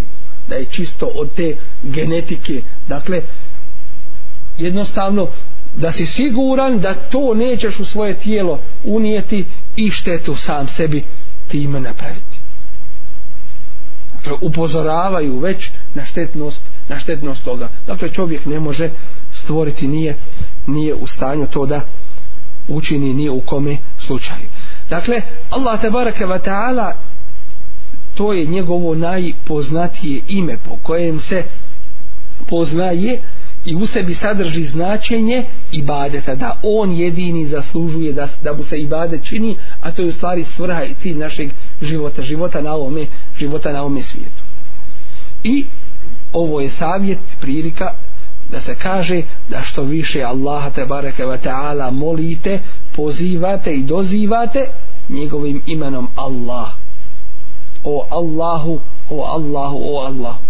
da je čisto od te genetike. Dakle, jednostavno, da si siguran da to nećeš u svoje tijelo unijeti i štetu sam sebi time napraviti. Dakle, upozoravaju već na štetnost, na štetnost toga. Dakle, čovjek ne može stvoriti, nije, nije u stanju to da učini ni u kome slučaju. Dakle, Allah te baraka wa ta'ala to je njegovo najpoznatije ime po kojem se poznaje i u sebi sadrži značenje ibadeta, da on jedini zaslužuje da, da mu se ibadet čini, a to je u stvari svrha i cilj našeg života, života na ovome, života na ovome svijetu. I ovo je savjet, prilika da se kaže da što više Allaha te bareke ve taala molite, pozivate i dozivate njegovim imenom Allah o Allahu o Allahu o Allahu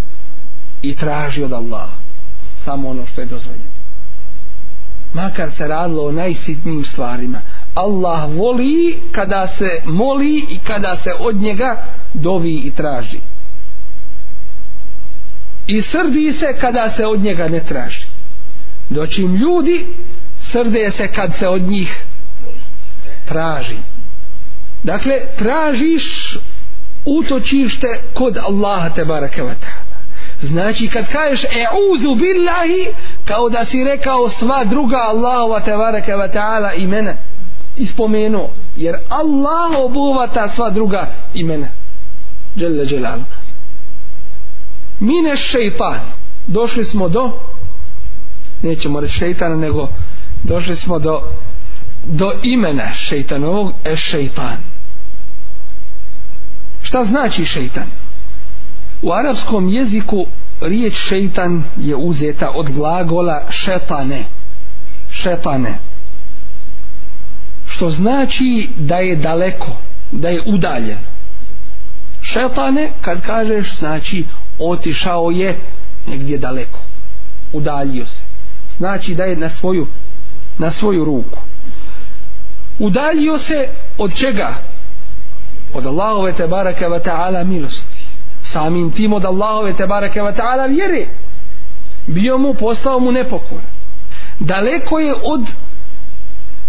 i traži od Allaha samo ono što je dozvoljeno makar se radilo o najsitnijim stvarima Allah voli kada se moli i kada se od njega dovi i traži i srdi se kada se od njega ne traži doćim ljudi srde se kad se od njih traži dakle tražiš utočište kod Allaha te barakavata Znači kad kažeš e'uzu billahi kao da si rekao sva druga Allahova tevareke ve taala imena ispomenu jer Allah obuvata sva druga imena dželle dželal mine šejtan došli smo do nećemo reći šejtana nego došli smo do do imena šeitanovog e šeitan šta znači šeitan u arapskom jeziku riječ šeitan je uzeta od glagola šetane šetane što znači da je daleko da je udaljen šetane kad kažeš znači otišao je negdje daleko udaljio se znači da je na svoju na svoju ruku udaljio se od čega od Allahove te barake wa ta'ala milosti samim tim od Allahove te barake wa ta'ala vjere bio mu postao mu nepokor daleko je od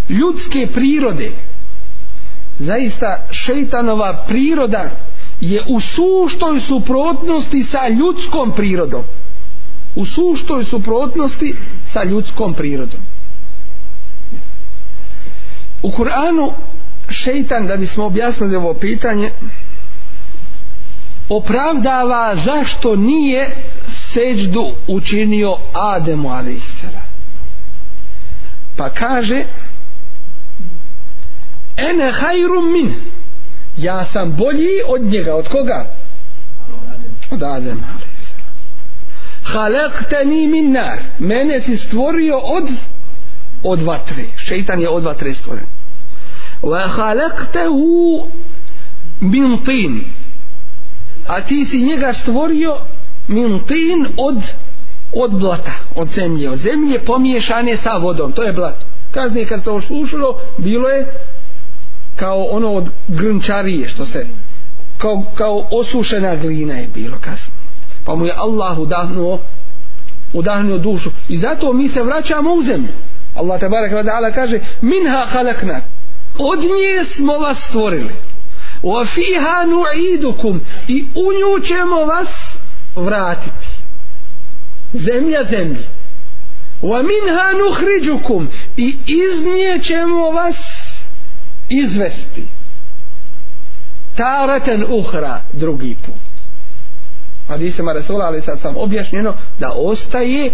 ljudske prirode zaista šeitanova priroda je u suštoj suprotnosti sa ljudskom prirodom u suštoj suprotnosti sa ljudskom prirodom U Kur'anu šeitan, da bismo objasnili ovo pitanje, opravdava zašto nije seđdu učinio Ademu Alisela. Pa kaže, ene hajrum min, ja sam bolji od njega, od koga? Od Adem Alisela. Halekte ni min nar, mene si stvorio od od vatre šeitan je od vatre stvoren wa khalaqtahu min tin a ti si njega stvorio min tin od od blata, od zemlje od zemlje pomiješane sa vodom to je blato kaznije kad se ošlušilo bilo je kao ono od grnčarije što se kao, kao osušena glina je bilo kasnije pa mu je Allah udahnuo udahnuo dušu i zato mi se vraćamo u zemlju Allah tabaraka wa ta'ala kaže minha khalakna od nje smo vas stvorili wa fiha nu'idukum i u nju ćemo vas vratiti zemlja zemlji wa minha nukhrijukum i iz nje ćemo vas izvesti taraten uhra drugi put a di se ali sad sam objašnjeno da ostaje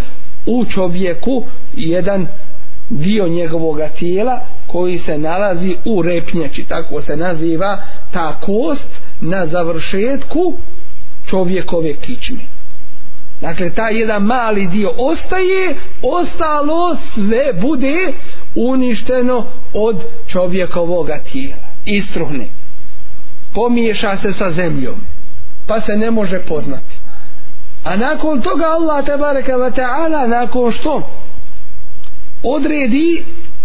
u čovjeku jedan dio njegovog tijela koji se nalazi u repnjači tako se naziva ta kost na završetku čovjekove kičme dakle taj jedan mali dio ostaje ostalo sve bude uništeno od čovjekovog tijela istruhne pomiješa se sa zemljom pa se ne može poznati a nakon toga Allah tebareka ta'ala nakon što odredi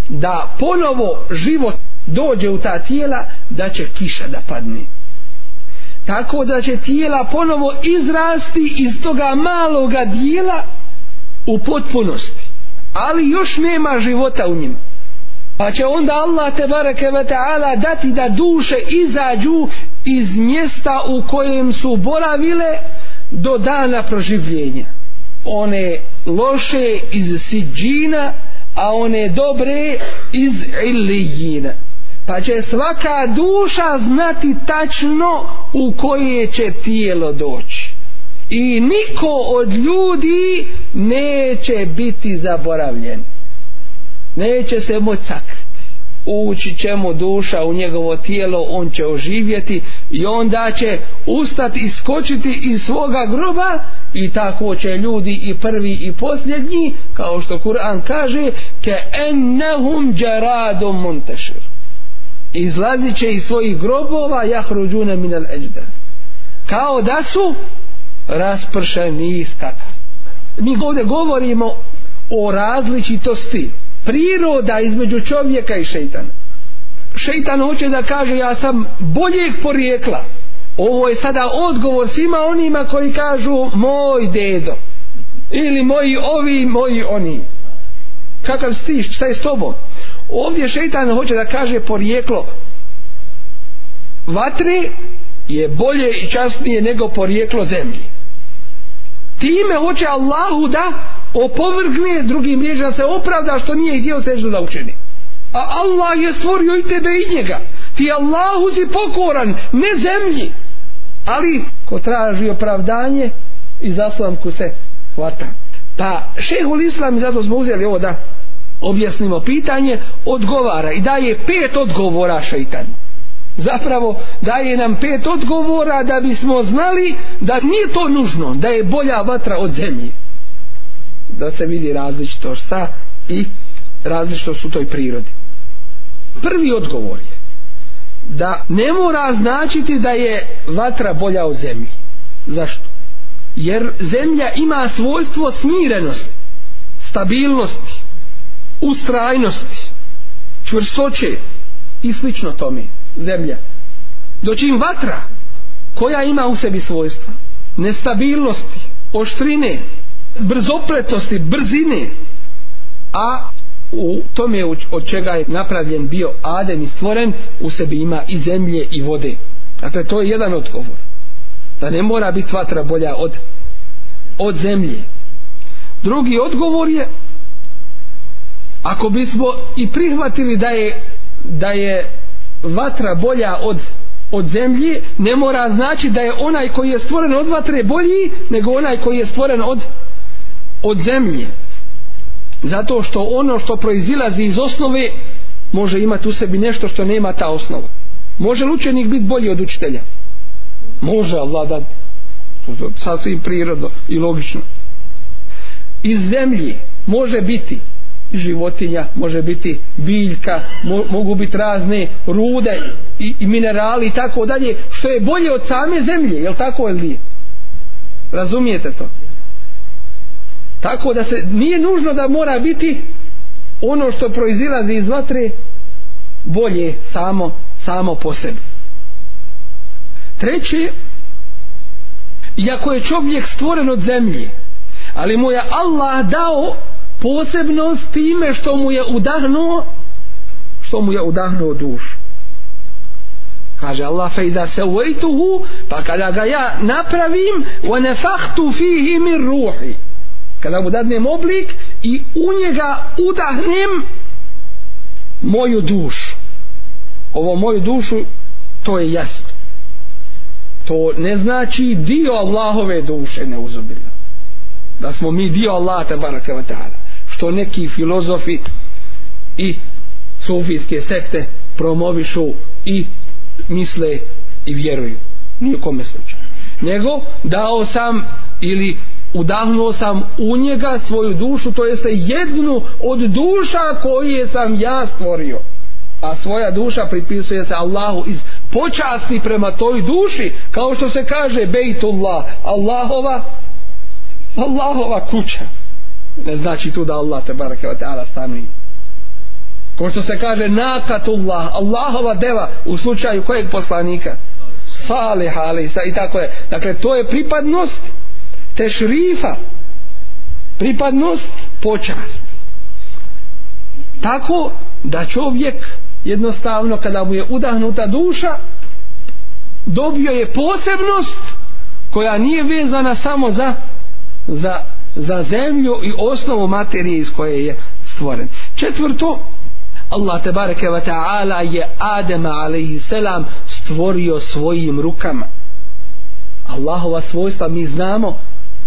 da ponovo život dođe u ta tijela da će kiša da padne tako da će tijela ponovo izrasti iz toga maloga dijela u potpunosti ali još nema života u njima pa će onda Allah te bareke ve taala dati da duše izađu iz mjesta u kojem su boravile do dana proživljenja one loše iz siđina a one dobre iz illijina pa će svaka duša znati tačno u koje će tijelo doći i niko od ljudi neće biti zaboravljen neće se moći sakriti ući će mu duša u njegovo tijelo, on će oživjeti i onda će ustati i skočiti iz svoga groba i tako će ljudi i prvi i posljednji, kao što Kur'an kaže, ke ennehum džaradom montešir. Izlazit će iz svojih grobova jahruđune minel eđda. Kao da su raspršeni iz kata. Mi ovdje govorimo o različitosti priroda između čovjeka i šeitana šeitan hoće da kaže ja sam boljeg porijekla ovo je sada odgovor svima onima koji kažu moj dedo ili moji ovi, moji oni kakav stiš, šta je s tobom ovdje šeitan hoće da kaže porijeklo vatre je bolje i časnije nego porijeklo zemlji time hoće Allahu da opovrgne drugim riječima se opravda što nije htio seždu da učini a Allah je stvorio i tebe i njega ti Allahu si pokoran ne zemlji ali ko traži opravdanje i zaslanku se hvata pa šehul islam zato smo uzeli ovo da objasnimo pitanje odgovara i daje pet odgovora šeitan zapravo daje nam pet odgovora da bismo znali da nije to nužno da je bolja vatra od zemlje da se vidi različito šta i različito su toj prirodi. Prvi odgovor je da ne mora značiti da je vatra bolja od zemlji. Zašto? Jer zemlja ima svojstvo smirenosti, stabilnosti, ustrajnosti, čvrstoće i slično tome zemlja. Doćim vatra koja ima u sebi svojstva nestabilnosti, oštrine, brzopletosti, brzine a u tome od čega je napravljen bio Adem i stvoren u sebi ima i zemlje i vode dakle to je jedan odgovor da ne mora biti vatra bolja od od zemlje drugi odgovor je ako bismo i prihvatili da je da je vatra bolja od od zemlje ne mora znači da je onaj koji je stvoren od vatre bolji nego onaj koji je stvoren od od zemlje zato što ono što proizilazi iz osnove može imati u sebi nešto što nema ta osnova može li učenik biti bolji od učitelja može Allah da sasvim prirodno i logično iz zemlji može biti životinja, može biti biljka, mo mogu biti razne rude i, i minerali i tako dalje, što je bolje od same zemlje, je li tako ili nije? Razumijete to? tako da se nije nužno da mora biti ono što proizilazi iz vatre bolje samo samo po sebi treće iako je čovjek stvoren od zemlje ali mu je Allah dao posebnost time što mu je udahnuo što mu je udahnuo dušu kaže Allah fe da se uvejtuhu pa kada ga ja napravim wa nefahtu fihi min ruhi kada mu dadnem oblik i u njega udahnem moju dušu ovo moju dušu to je jasno to ne znači dio Allahove duše ne uzubila da smo mi dio Allaha tabaraka wa ta'ala što neki filozofi i sufijske sekte promovišu i misle i vjeruju nije kome slučaj nego dao sam ili udahnuo sam u njega svoju dušu, to jeste jednu od duša koje sam ja stvorio. A svoja duša pripisuje se Allahu iz počasti prema toj duši, kao što se kaže Bejtullah, Allahova, Allahova kuća. Ne znači tu da Allah te barake wa ta'ala stanuje. Ko što se kaže Nakatullah, Allahova deva u slučaju kojeg poslanika? Salih, ali i tako je. Dakle, to je pripadnost tešrifa pripadnost počast tako da čovjek jednostavno kada mu je udahnuta duša dobio je posebnost koja nije vezana samo za za, za zemlju i osnovu materije iz koje je stvoren četvrto Allah te bareke ve taala je Adema alejhi selam stvorio svojim rukama Allahova svojstva mi znamo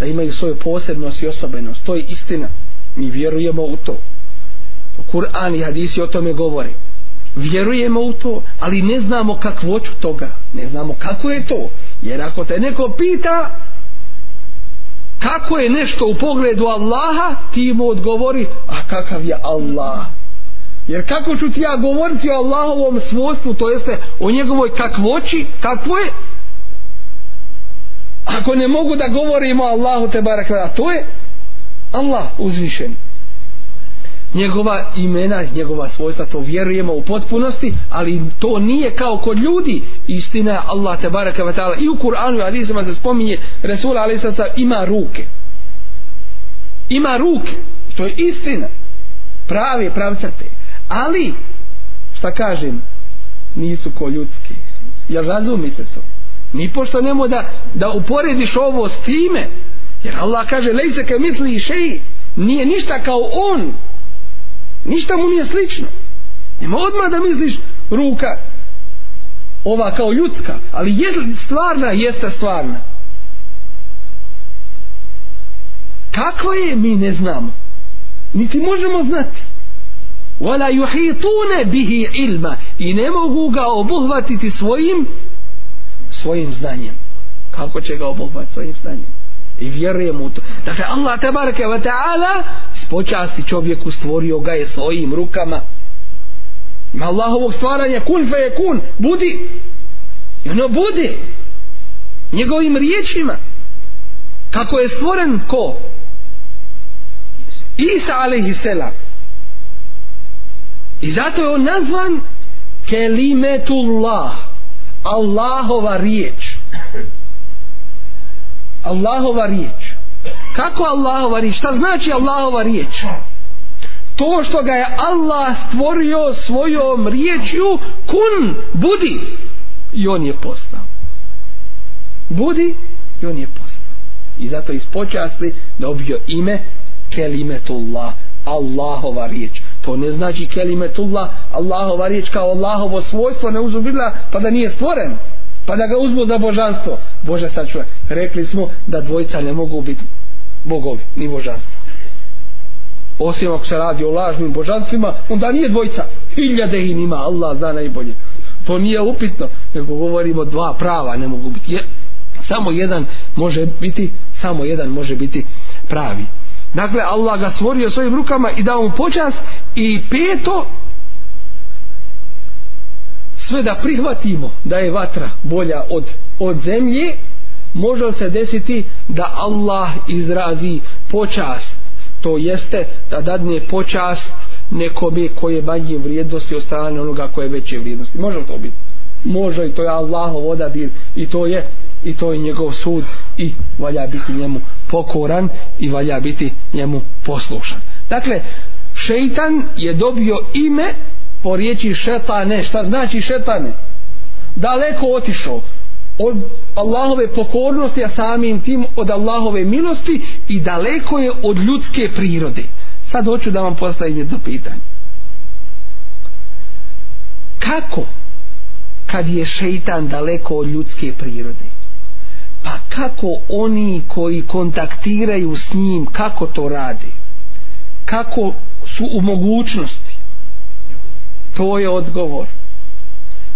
da imaju svoju posebnost i osobenost. To je istina. Mi vjerujemo u to. Kur'an i hadisi o tome govori. Vjerujemo u to, ali ne znamo kakvoću toga. Ne znamo kako je to. Jer ako te neko pita kako je nešto u pogledu Allaha, ti mu odgovori, a kakav je Allah? Jer kako ću ti ja govoriti o Allahovom svojstvu, to jeste o njegovoj kakvoći, kakvo je, ako ne mogu da govorimo Allahu te barakada to je Allah uzvišen njegova imena njegova svojstva to vjerujemo u potpunosti ali to nije kao kod ljudi istina Allah te barakada i u Kur'anu i Adizama se spominje Resul Alisaca ima ruke ima ruke to je istina prave pravcate ali šta kažem nisu ko ljudski jel razumite to ni pošto nemo da, da uporediš ovo s time jer Allah kaže lejse ke misli i šeji nije ništa kao on ništa mu nije slično nema odmah da misliš ruka ova kao ljudska ali je stvarna jeste stvarna kakva je mi ne znamo niti možemo znati ولا يحيطون به علما i ne mogu ga obuhvatiti svojim svojim znanjem kako će ga obogvat svojim znanjem i vjerujem u to dakle Allah tabaraka wa ta'ala spočasti čovjeku stvorio ga je svojim rukama ima Allahovog stvaranja kun fe je kun budi i ono budi njegovim riječima kako je stvoren ko Isa alaihi selam i zato je on nazvan kelimetullah Allahova riječ Allahova riječ kako Allahova riječ šta znači Allahova riječ to što ga je Allah stvorio svojom riječju kun budi i on je postao budi i on je postao i zato iz počasti dobio ime kelimetullah Allahova riječ to ne znači kelimetullah Allahova riječ kao Allahovo svojstvo ne uzubila pa da nije stvoren pa da ga uzmu za božanstvo Bože sačuvaj rekli smo da dvojica ne mogu biti bogovi ni božanstvo osim ako se radi o lažnim božanstvima onda nije dvojica hiljade i nima Allah zna najbolje to nije upitno nego govorimo dva prava ne mogu biti jer samo jedan može biti samo jedan može biti pravi Dakle, Allah ga stvorio svojim rukama i dao mu počas i peto sve da prihvatimo da je vatra bolja od, od zemlje može se desiti da Allah izrazi počast to jeste da dadne počast nekome koje manje vrijednosti od strane onoga koje veće vrijednosti može to biti može i to je Allahov odabir i to je i to je njegov sud i valja biti njemu pokoran i valja biti njemu poslušan. Dakle, šeitan je dobio ime po riječi šetane. Šta znači šetane? Daleko otišao od Allahove pokornosti, a samim tim od Allahove milosti i daleko je od ljudske prirode. Sad hoću da vam postavim jedno pitanje. Kako kad je šeitan daleko od ljudske prirode? pa kako oni koji kontaktiraju s njim kako to radi kako su u mogućnosti to je odgovor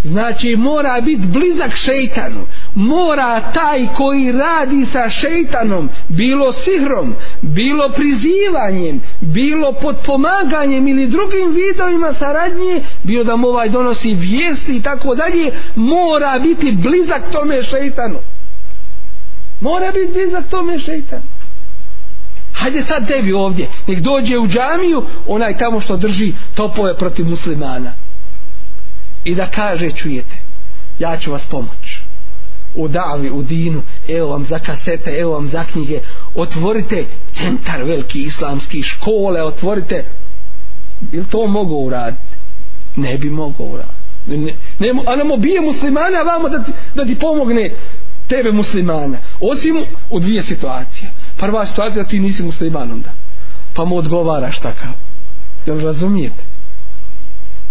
znači mora biti blizak šeitanu mora taj koji radi sa šeitanom bilo sihrom bilo prizivanjem bilo podpomaganjem ili drugim vidovima saradnje bilo da mu ovaj donosi vijesti i tako dalje mora biti blizak tome šeitanu mora biti blizak tome šeitan hajde sad tebi ovdje nek dođe u džamiju onaj tamo što drži topove protiv muslimana i da kaže čujete ja ću vas pomoć u davi, u dinu evo vam za kasete, evo vam za knjige otvorite centar veliki islamski škole, otvorite ili to mogu uraditi ne bi mogu uraditi ne, ne, a nam obije muslimana vamo da ti, da ti pomogne tebe muslimana osim u dvije situacije prva situacija ti nisi musliman onda pa mu odgovaraš takav jel razumijete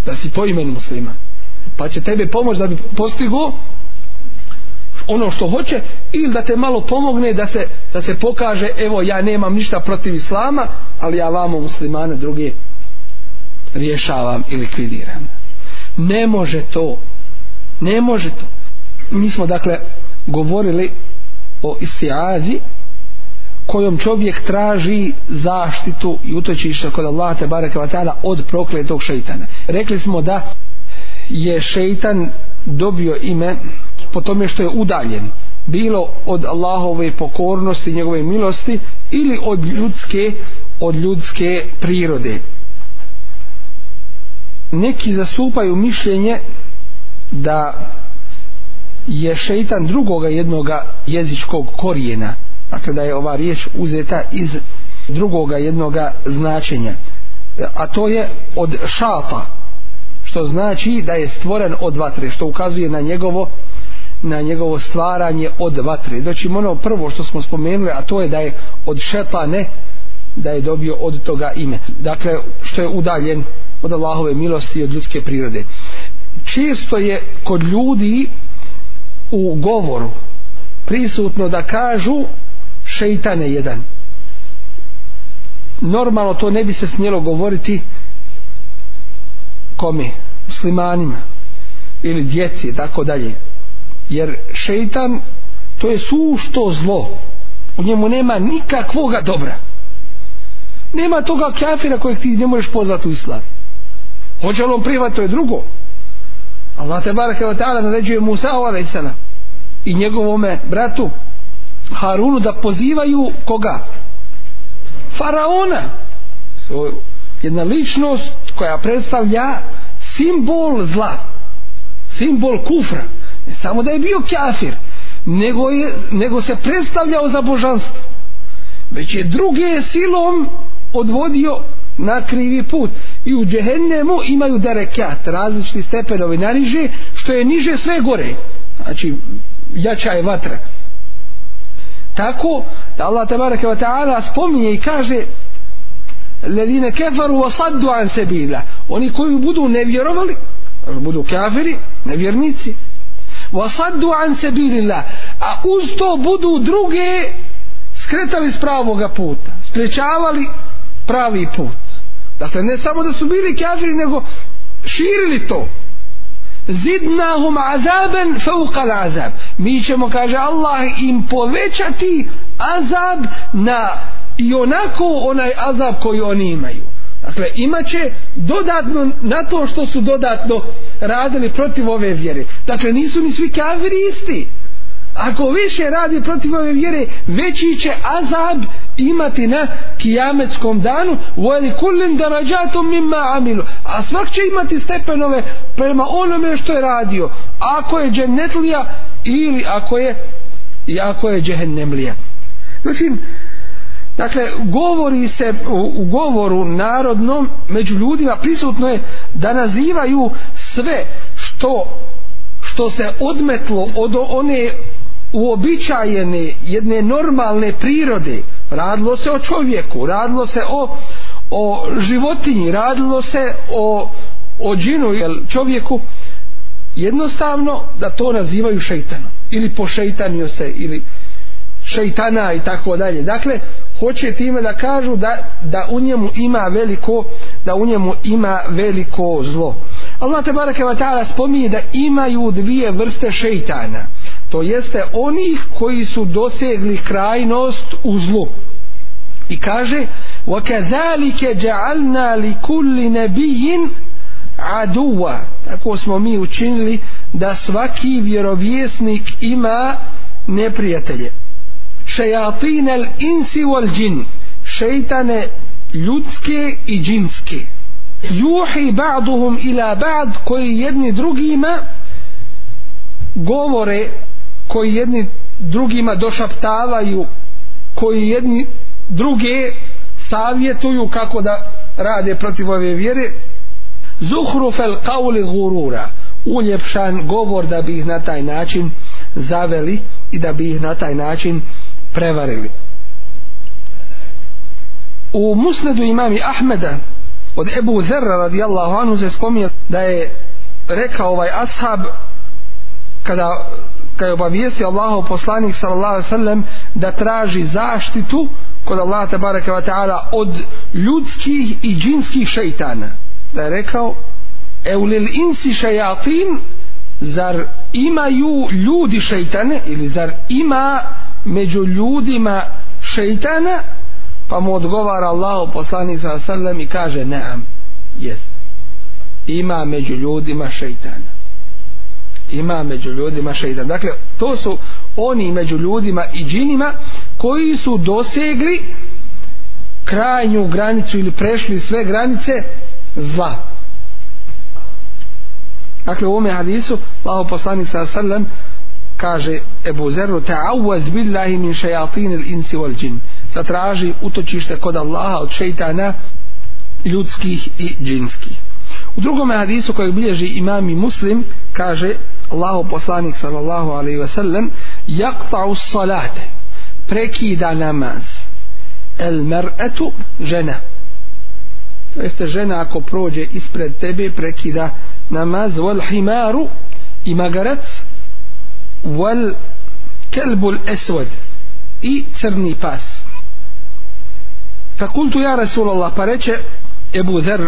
da si po imenu musliman pa će tebe pomoć da bi postigo ono što hoće ili da te malo pomogne da se, da se pokaže evo ja nemam ništa protiv islama ali ja vamo muslimane druge rješavam i likvidiram ne može to ne može to mi smo dakle govorili o istiazi kojom čovjek traži zaštitu i utočište kod Allaha te bareke vatala od prokletog šejtana. Rekli smo da je šejtan dobio ime po tome što je udaljen bilo od Allahove pokornosti, njegove milosti ili od ljudske od ljudske prirode. Neki zastupaju mišljenje da je šeitan drugoga jednoga jezičkog korijena dakle da je ova riječ uzeta iz drugoga jednoga značenja a to je od šata što znači da je stvoren od vatre što ukazuje na njegovo na njegovo stvaranje od vatre znači ono prvo što smo spomenuli a to je da je od šetane da je dobio od toga ime dakle što je udaljen od Allahove milosti i od ljudske prirode često je kod ljudi u govoru prisutno da kažu šeitane jedan normalno to ne bi se smjelo govoriti kome muslimanima ili djeci tako dalje jer šeitan to je sušto zlo u njemu nema nikakvoga dobra nema toga kafira kojeg ti ne možeš pozvati u islam hoće li on privat to je drugo Allah te baraka wa ta'ala naređuje Musa ova vesana i njegovome bratu Harunu da pozivaju koga? Faraona so, jedna ličnost koja predstavlja simbol zla simbol kufra ne samo da je bio kafir nego, je, nego se predstavljao za božanstvo već je druge silom odvodio na krivi put i u džehennemu imaju derekat različiti stepenovi nariže što je niže sve gore znači jača je vatra tako da Allah tabaraka wa ta'ala spominje i kaže ledine kefaru wasaddu an sebila oni koji budu nevjerovali budu kafiri, nevjernici wasaddu an sebilillah a uz to budu druge skretali s pravoga puta sprečavali pravi put Dakle, ne samo da su bili kafiri, nego širili to. Zidnahum azaben fauqal azab. Mi ćemo, kaže Allah, im povećati azab na i onako onaj azab koji oni imaju. Dakle, imaće dodatno na to što su dodatno radili protiv ove vjere. Dakle, nisu ni svi kafiri isti ako više radi protiv ove vjere veći će azab imati na kijametskom danu voli kullin darajatum mimma amilu a svak će imati stepenove prema onome što je radio ako je džennetlija ili ako je i ako je džehennemlija znači Dakle, govori se u, u govoru narodnom među ljudima prisutno je da nazivaju sve što što se odmetlo od one uobičajene jedne normalne prirode radilo se o čovjeku radilo se o, o životinji radilo se o, o džinu jel, čovjeku jednostavno da to nazivaju šeitanom ili pošeitanio se ili šeitana i tako dalje dakle hoće time da kažu da, da u njemu ima veliko da u njemu ima veliko zlo Allah te baraka spominje da imaju dvije vrste šeitana to jeste onih koji su dosegli krajnost u zlu i kaže وَكَذَلِكَ جَعَلْنَا لِكُلِّ نَبِيٍ عَدُوَ tako smo mi učinili da svaki vjerovjesnik ima neprijatelje شَيَاطِينَ الْإِنْسِ وَالْجِنِ šeitane ljudske i džinske juhi ba'duhum ila ba'd koji jedni drugima govore koji jedni drugima došaptavaju koji jedni druge savjetuju kako da rade protiv ove vjere zuhrufel kauli gurura uljepšan govor da bi ih na taj način zaveli i da bi ih na taj način prevarili u musnedu imami Ahmeda od Ebu Zerra radijallahu anhu se spominje da je rekao ovaj ashab kada kada je obavijestio Allahov poslanik sallallahu sallam da traži zaštitu kod Allaha tabaraka wa ta'ala od ljudskih i džinskih šeitana da je rekao e u lil insi šajatin zar imaju ljudi šeitane ili zar ima među ljudima šeitana pa mu odgovara Allah poslanik sallallahu sallam i kaže neam jest ima među ljudima šeitana ima među ljudima šeitan. Dakle, to su oni među ljudima i džinima koji su dosegli krajnju granicu ili prešli sve granice zla. Dakle, u ome hadisu, Allaho poslanik sa sallam, kaže Ebu Zeru, ta'awaz billahi min šajatin il insi wal džin. Zatraži utočište kod Allaha od šeitana ljudskih i džinskih. U drugom hadisu koji bilježi imam i muslim, kaže Allahu poslanik sallallahu alaihi ve sellem yaqta'u salate prekida namaz el mer'atu žena to jeste žena ako prođe ispred tebe prekida namaz wal himaru i magarac wal kelbul eswed i crni pas fakultu ja Rasulallah pa reče Ebu Zer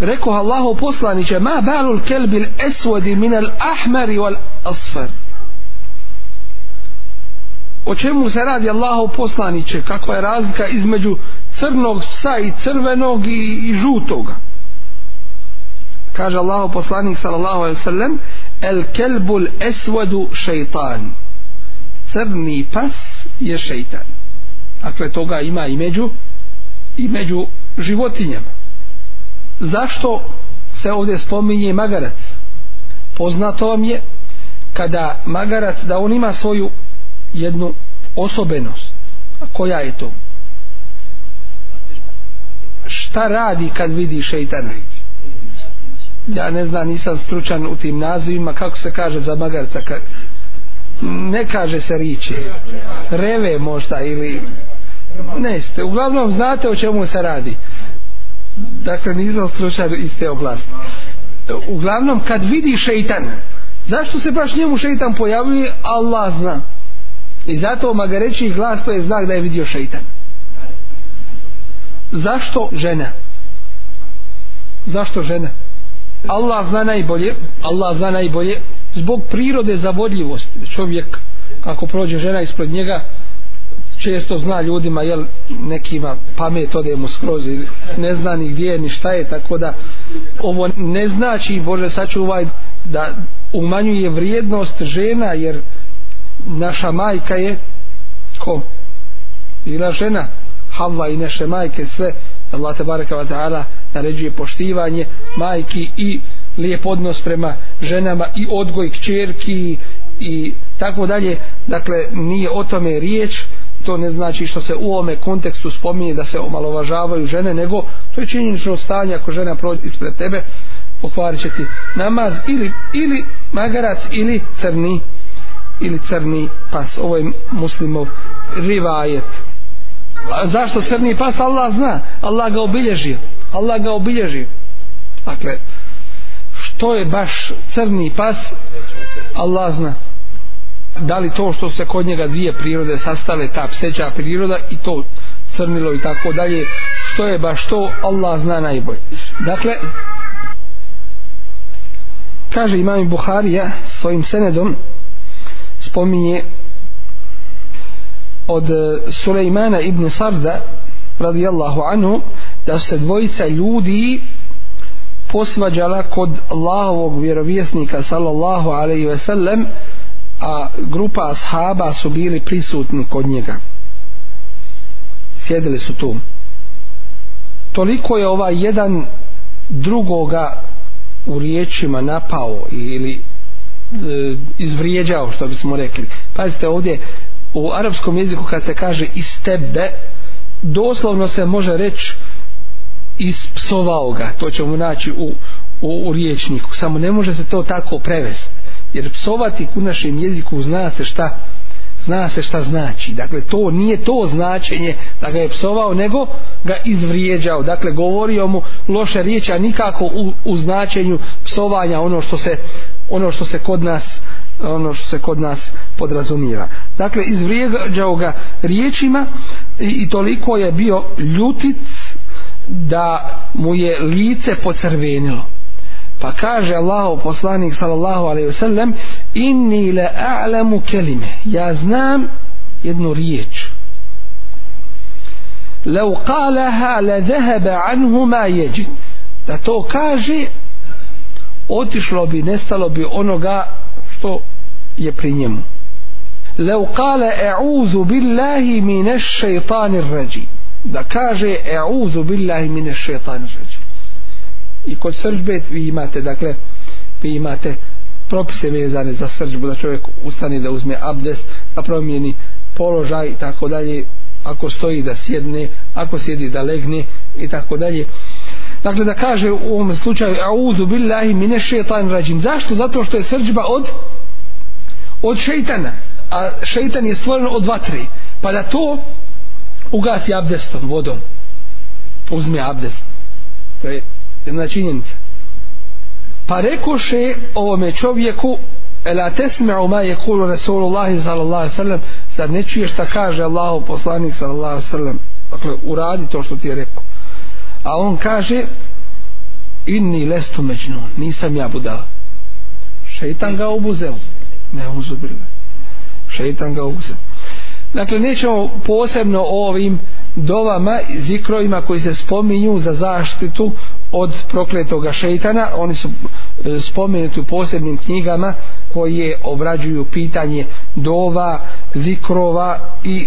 rekao Allahu poslaniče ma balul kelbil eswadi min al ahmar wal asfar O čemu se radi Allahu poslaniče kako je razlika između crnog psa i crvenog i, i žutog Kaže Allahu poslanik sallallahu alejhi ve sellem el kelbul eswadu shaytan crni pas je šeitan. Dakle, toga ima i među, i među životinjama zašto se ovdje spominje magarac poznato vam je kada magarac da on ima svoju jednu osobenost a koja je to šta radi kad vidi šeitana ja ne znam nisam stručan u tim nazivima kako se kaže za magarca kad ne kaže se riče reve možda ili ne ste uglavnom znate o čemu se radi dakle nisam stručan iz te oblasti uglavnom kad vidi šeitan zašto se baš njemu šeitan pojavljuje Allah zna i zato maga reći glas to je znak da je vidio šeitan zašto žena zašto žena Allah zna najbolje Allah zna najbolje zbog prirode zavodljivosti čovjek ako prođe žena ispred njega često zna ljudima jel nekima pamet ode mu skroz ili ne zna ni gdje ni šta je tako da ovo ne znači Bože sačuvaj da umanjuje vrijednost žena jer naša majka je ko bila žena Havva i naše majke sve Allah te baraka wa ta'ala naređuje poštivanje majki i lijep odnos prema ženama i odgoj kćerki i tako dalje dakle nije o tome riječ to ne znači što se u ovome kontekstu spominje da se omalovažavaju žene, nego to je činjenično stanje ako žena prođe ispred tebe, pokvarit će ti namaz ili, ili magarac ili crni ili crni pas. Ovo je muslimov rivajet. A zašto crni pas? Allah zna. Allah ga obilježio. Allah ga obilježio. Dakle, što je baš crni pas? Allah zna da li to što se kod njega dvije prirode sastale ta pseća priroda i to crnilo i tako dalje što je baš to Allah zna najbolje dakle kaže imam Buharija svojim senedom spominje od e, Sulejmana ibn Sarda radijallahu anhu da se dvojica ljudi posvađala kod Allahovog vjerovjesnika sallallahu alaihi ve sellem a grupa ashaba su bili prisutni kod njega sjedili su tu toliko je ovaj jedan drugoga u riječima napao ili e, izvrijeđao što bismo rekli pazite ovdje u arapskom jeziku kad se kaže iz tebe doslovno se može reći ispsovao ga to ćemo naći u, u, u riječniku samo ne može se to tako prevesti jer psovati u našem jeziku zna se šta zna se šta znači dakle to nije to značenje da ga je psovao nego ga izvrijeđao dakle govorio mu loše riječi a nikako u, u značenju psovanja ono što se ono što se kod nas ono što se kod nas podrazumijeva dakle izvrijeđao ga riječima i, i toliko je bio ljutic da mu je lice pocrvenilo Pa kaže Allahu poslanik sallallahu alejhi ve sellem inni la a'lamu kelime. Ja znam jednu riječ. Lau qalaha la dhahaba anhu ma yajid. Da to kaže otišlo bi nestalo bi onoga što je pri njemu. Lau qala a'udhu billahi minash shaytanir rajim. Da kaže a'udhu billahi minash shaytanir rajim i kod sržbe vi imate dakle vi imate propise vezane za sržbu da čovjek ustane da uzme abdest da promijeni položaj i tako dalje ako stoji da sjedne ako sjedi da legne i tako dalje dakle da kaže u ovom slučaju audu billahi mine šetan rađim zašto? zato što je sržba od od šeitana a šeitan je stvoren od vatre pa da to ugasi abdestom vodom uzme abdest to je jedna činjenica pa rekoše ovome čovjeku la tesme'u ma je kulu Rasulullahi sallallahu sallam sad ne čuješ šta kaže Allahu poslanik sallallahu sallam dakle uradi to što ti je rekao a on kaže inni lestu međnu nisam ja budala šeitan ga obuzeo ne uzubrila šeitan ga obuzeo dakle nećemo posebno o ovim dovama i zikrovima koji se spominju za zaštitu od prokletoga šeitana oni su e, spomenuti u posebnim knjigama koje obrađuju pitanje dova, zikrova i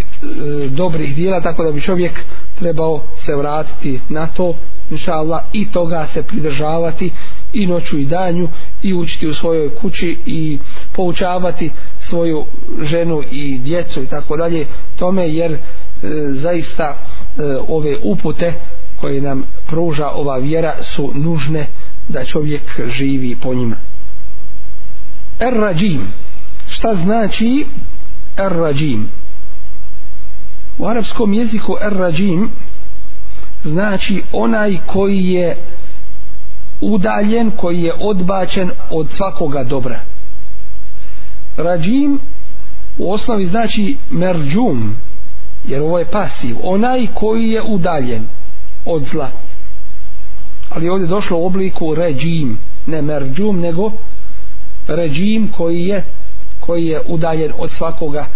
e, dobrih dijela tako da bi čovjek trebao se vratiti na to inšala, i toga se pridržavati i noću i danju i učiti u svojoj kući i poučavati svoju ženu i djecu i tako dalje tome jer e, zaista e, ove upute koje nam pruža ova vjera su nužne da čovjek živi po njima er rađim šta znači er rađim u arapskom jeziku er rađim znači onaj koji je udaljen koji je odbačen od svakoga dobra rađim u osnovi znači merđum jer ovo je pasiv onaj koji je udaljen od zla ali ovdje došlo u obliku ređim ne merđum nego ređim koji je koji je udaljen od svakoga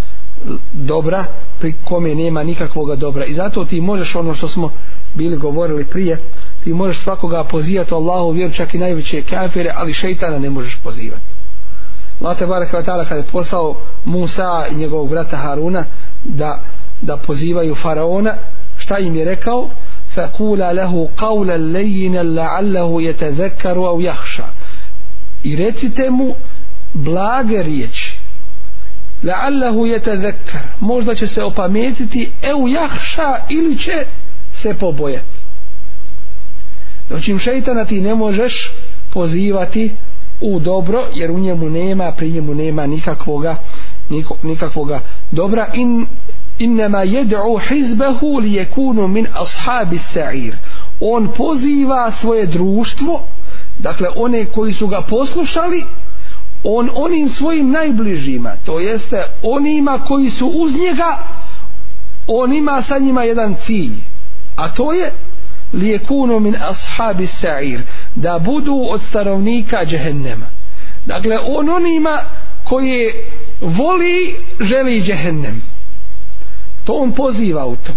dobra pri kome nema nikakvoga dobra i zato ti možeš ono što smo bili govorili prije ti možeš svakoga pozivati Allahu vjeru čak i najveće kafire ali šeitana ne možeš pozivati Allah te barek vatala kada je poslao Musa i njegovog brata Haruna da, da pozivaju faraona šta im je rekao فقولا له قولا لينا لعله يتذكر او يخشى i recite mu blage riječi لعله يتذكر možda će se opametiti eu jahša ili će se pobojati znači šejtana ti ne možeš pozivati u dobro jer u njemu nema pri njemu nema nikakvoga nikakvoga dobra in innama jed'u hizbehu li jekunu min ashabi sa'ir on poziva svoje društvo dakle one koji su ga poslušali on onim svojim najbližima to jeste onima koji su uz njega on ima sa njima jedan cilj a to je li jekunu min ashabi sa'ir da budu od stanovnika džehennema dakle on onima koje voli želi džehennema to on poziva u to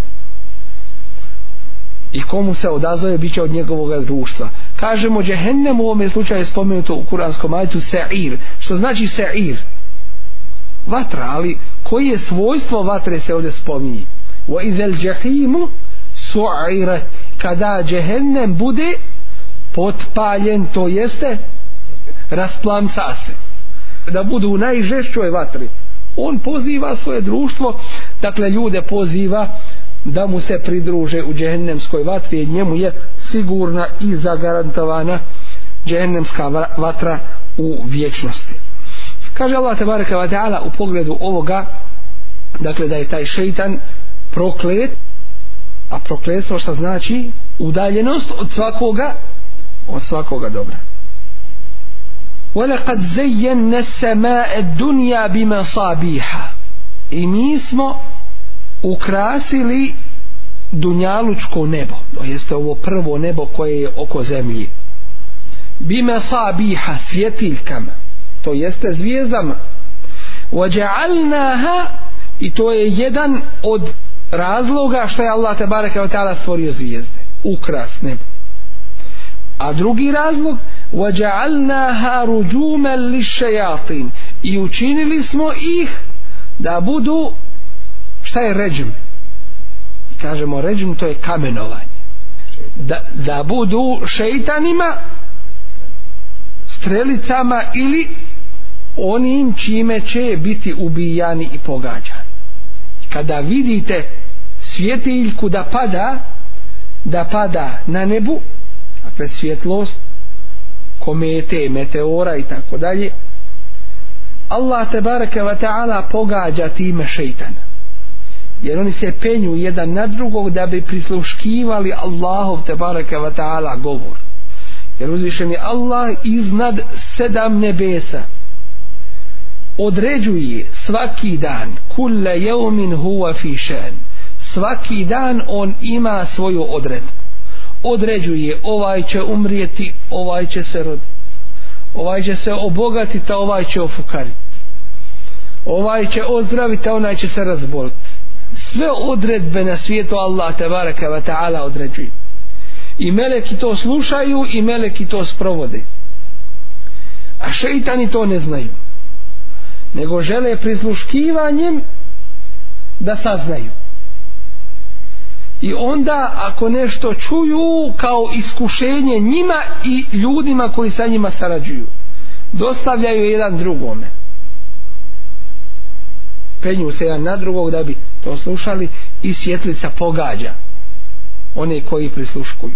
i komu se odazove biće od njegovog društva kažemo džehennem u ovom slučaju je spomenuto u kuranskom ajtu se'ir što znači se'ir vatra, ali koji je svojstvo vatre se ovdje spominje wa izel džehimu su'ire kada džehennem bude potpaljen to jeste rasplamsa se da budu u najžešćoj vatri on poziva svoje društvo dakle ljude poziva da mu se pridruže u džehennemskoj vatri jer njemu je sigurna i zagarantovana džehennemska vatra u vječnosti kaže Allah tabaraka wa ta'ala u pogledu ovoga dakle da je taj šeitan proklet a prokletstvo šta znači udaljenost od svakoga od svakoga dobra ولقد زينا السماء الدنيا بمصابيح i mi smo ukrasili dunjalučko nebo to jeste ovo prvo nebo koje je oko zemlji bima sabiha svjetiljkama to jeste zvijezdama vaja'alnaha i to je jedan od razloga što je Allah tebareka ta'ala stvorio zvijezde ukras nebo A drugi razlog, وَجَعَلْنَاهَا رُجُومًا لِشَّيَاطِينَ I učinili smo ih da budu, šta je ređum? I kažemo ređum, to je kamenovanje. Da, da budu šeitanima, strelicama ili onim čime će biti ubijani i pogađani. Kada vidite svjetiljku da pada, da pada na nebu, presvjetlost komete, meteora i tako dalje Allah te bareke ve taala pogađa time šejtan jer oni se penju jedan na drugog da bi prisluškivali Allahov te bareke ve taala govor jer uzvišeni Allah iznad sedam nebesa određuje svaki dan kulle jeumin huwa fi svaki dan on ima svoju odredbu određuje ovaj će umrijeti ovaj će se roditi ovaj će se obogatiti a ovaj će ofukariti ovaj će ozdraviti a onaj će se razboliti sve odredbe na svijetu Allah te baraka wa ta'ala određuje i meleki to slušaju i meleki to sprovode a šeitani to ne znaju nego žele prisluškivanjem da saznaju i onda ako nešto čuju kao iskušenje njima i ljudima koji sa njima sarađuju dostavljaju jedan drugome penju se jedan na drugog da bi to slušali i svjetlica pogađa one koji prisluškuju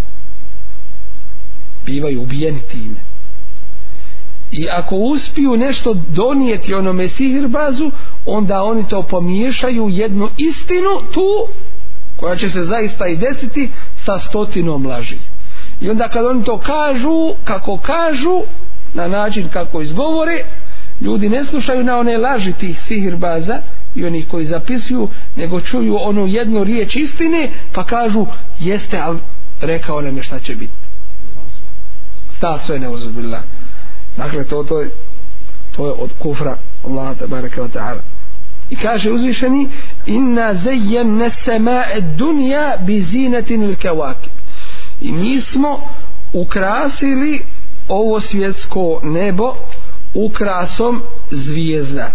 bivaju ubijeni time i ako uspiju nešto donijeti onome sihirbazu onda oni to pomiješaju jednu istinu tu koja će se zaista i desiti sa stotinom laži i onda kad oni to kažu kako kažu na način kako izgovore ljudi ne slušaju na one laži tih sihirbaza i onih koji zapisuju nego čuju onu jednu riječ istine pa kažu jeste ali rekao nam je šta će biti sta sve neuzubila dakle to, to je to je od kufra Allah tabaraka wa ta'ala I kaže uzvišeni Inna zejen nesema dunja bi zinetin il kevaki. I mi smo ukrasili ovo svjetsko nebo ukrasom zvijezda.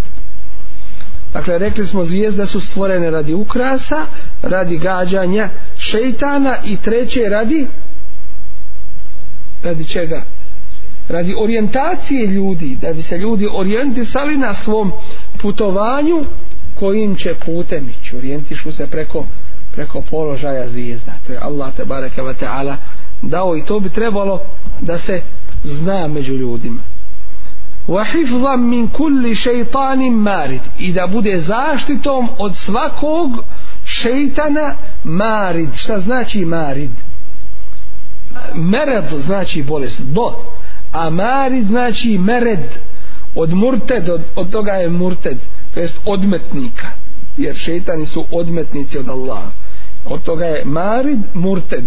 Dakle, rekli smo zvijezde su stvorene radi ukrasa, radi gađanja šeitana i treće radi radi čega? Radi orijentacije ljudi, da bi se ljudi orijentisali na svom putovanju kojim će putem ići orijentišu se preko preko položaja zvijezda to je Allah te bareke ve taala dao i to bi trebalo da se zna među ljudima wa hifzan min kulli shaytanin marid i da bude zaštitom od svakog šeitana marid šta znači marid mered znači bolest do a marid znači mered od murted od, od toga je murted to jest odmetnika jer šeitani su odmetnici od Allaha od toga je marid murted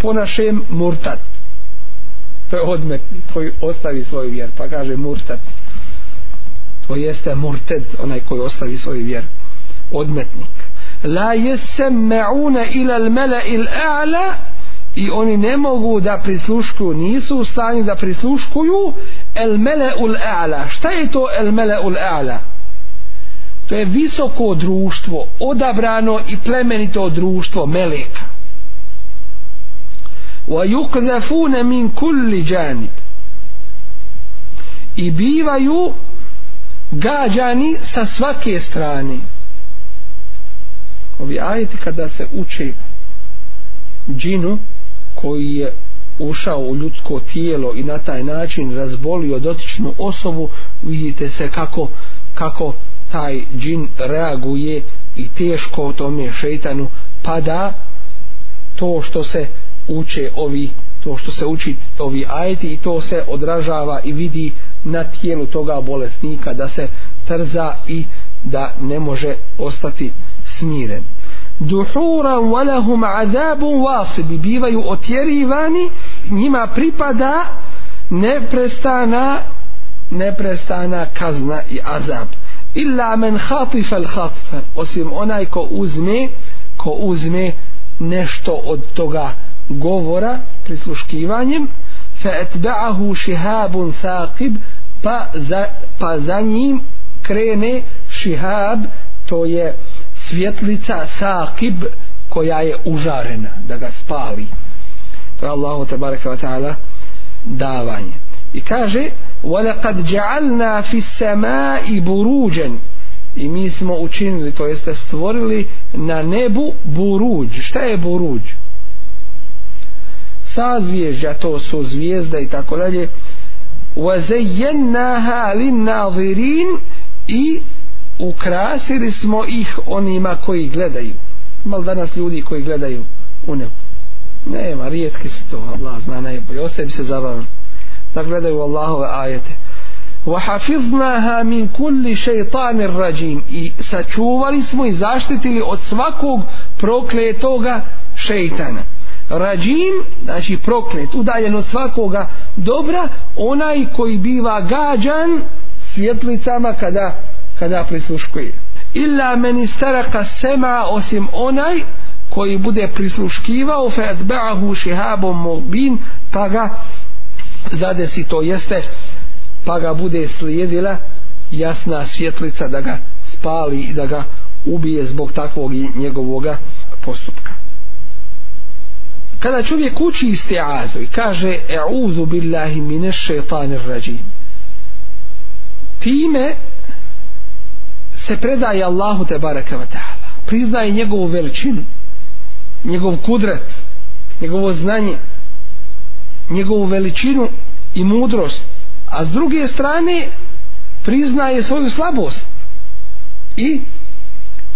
po našem murtat to je odmetnik koji ostavi svoju vjer pa kaže murtat to jeste murted onaj koji ostavi svoju vjer odmetnik la yasma'una ila al-mala' al-a'la i oni ne mogu da prisluškuju nisu u stanju da prisluškuju al-mala' al-a'la šta je to al-mala' al-a'la to je visoko društvo odabrano i plemenito društvo meleka wa yuqdafuna min kulli janib i bivaju gađani sa svake strane ovi ajeti kada se uče džinu koji je ušao u ljudsko tijelo i na taj način razbolio dotičnu osobu vidite se kako kako taj džin reaguje i teško o tome šeitanu pada to što se uče ovi to što se uči ovi ajeti i to se odražava i vidi na tijelu toga bolesnika da se trza i da ne može ostati smiren duhura walahum azabun wasib bivaju otjerivani njima pripada neprestana neprestana kazna i azab illa men khatifa al khatfa osim onaj ko uzme ko uzme nešto od toga govora prisluškivanjem fa atba'ahu shihabun saqib pa za, pa za njim krene shihab to je svjetlica saqib koja je užarena da ga spali to je Allahu tebareke ve taala davanje i kaže وَلَقَدْ جَعَلْنَا فِي السَّمَاءِ بُرُوجًا i mi smo učinili, to jeste stvorili na nebu buruđ šta je buruđ? sazvježdja to su zvijezda i tako dalje وَزَيَّنَّهَا لِنَّظِرِينَ i ukrasili smo ih onima koji gledaju malo danas ljudi koji gledaju u nebu nema, rijetki se to Allah zna najbolje, ostaje bi se zabavno da gledaju Allahove ajete وَحَفِظْنَهَا مِنْ كُلِّ شَيْطَانِ الرَّجِيمِ i sačuvali smo i zaštitili od svakog prokletoga šeitana rađim, znači proklet udaljen od svakoga dobra onaj koji biva gađan svjetlicama kada kada prisluškuje illa meni staraka sema osim onaj koji bude prisluškivao fe azba'ahu šihabom mobin pa ga zadesi to jeste pa ga bude slijedila jasna svjetlica da ga spali i da ga ubije zbog takvog i njegovog postupka kada čovjek uči istiazu i kaže e'udhu billahi mine šeitanir rađim time se predaje Allahu te baraka wa ta'ala priznaje njegovu veličinu njegov kudret njegovo znanje njegovu veličinu i mudrost a s druge strane priznaje svoju slabost i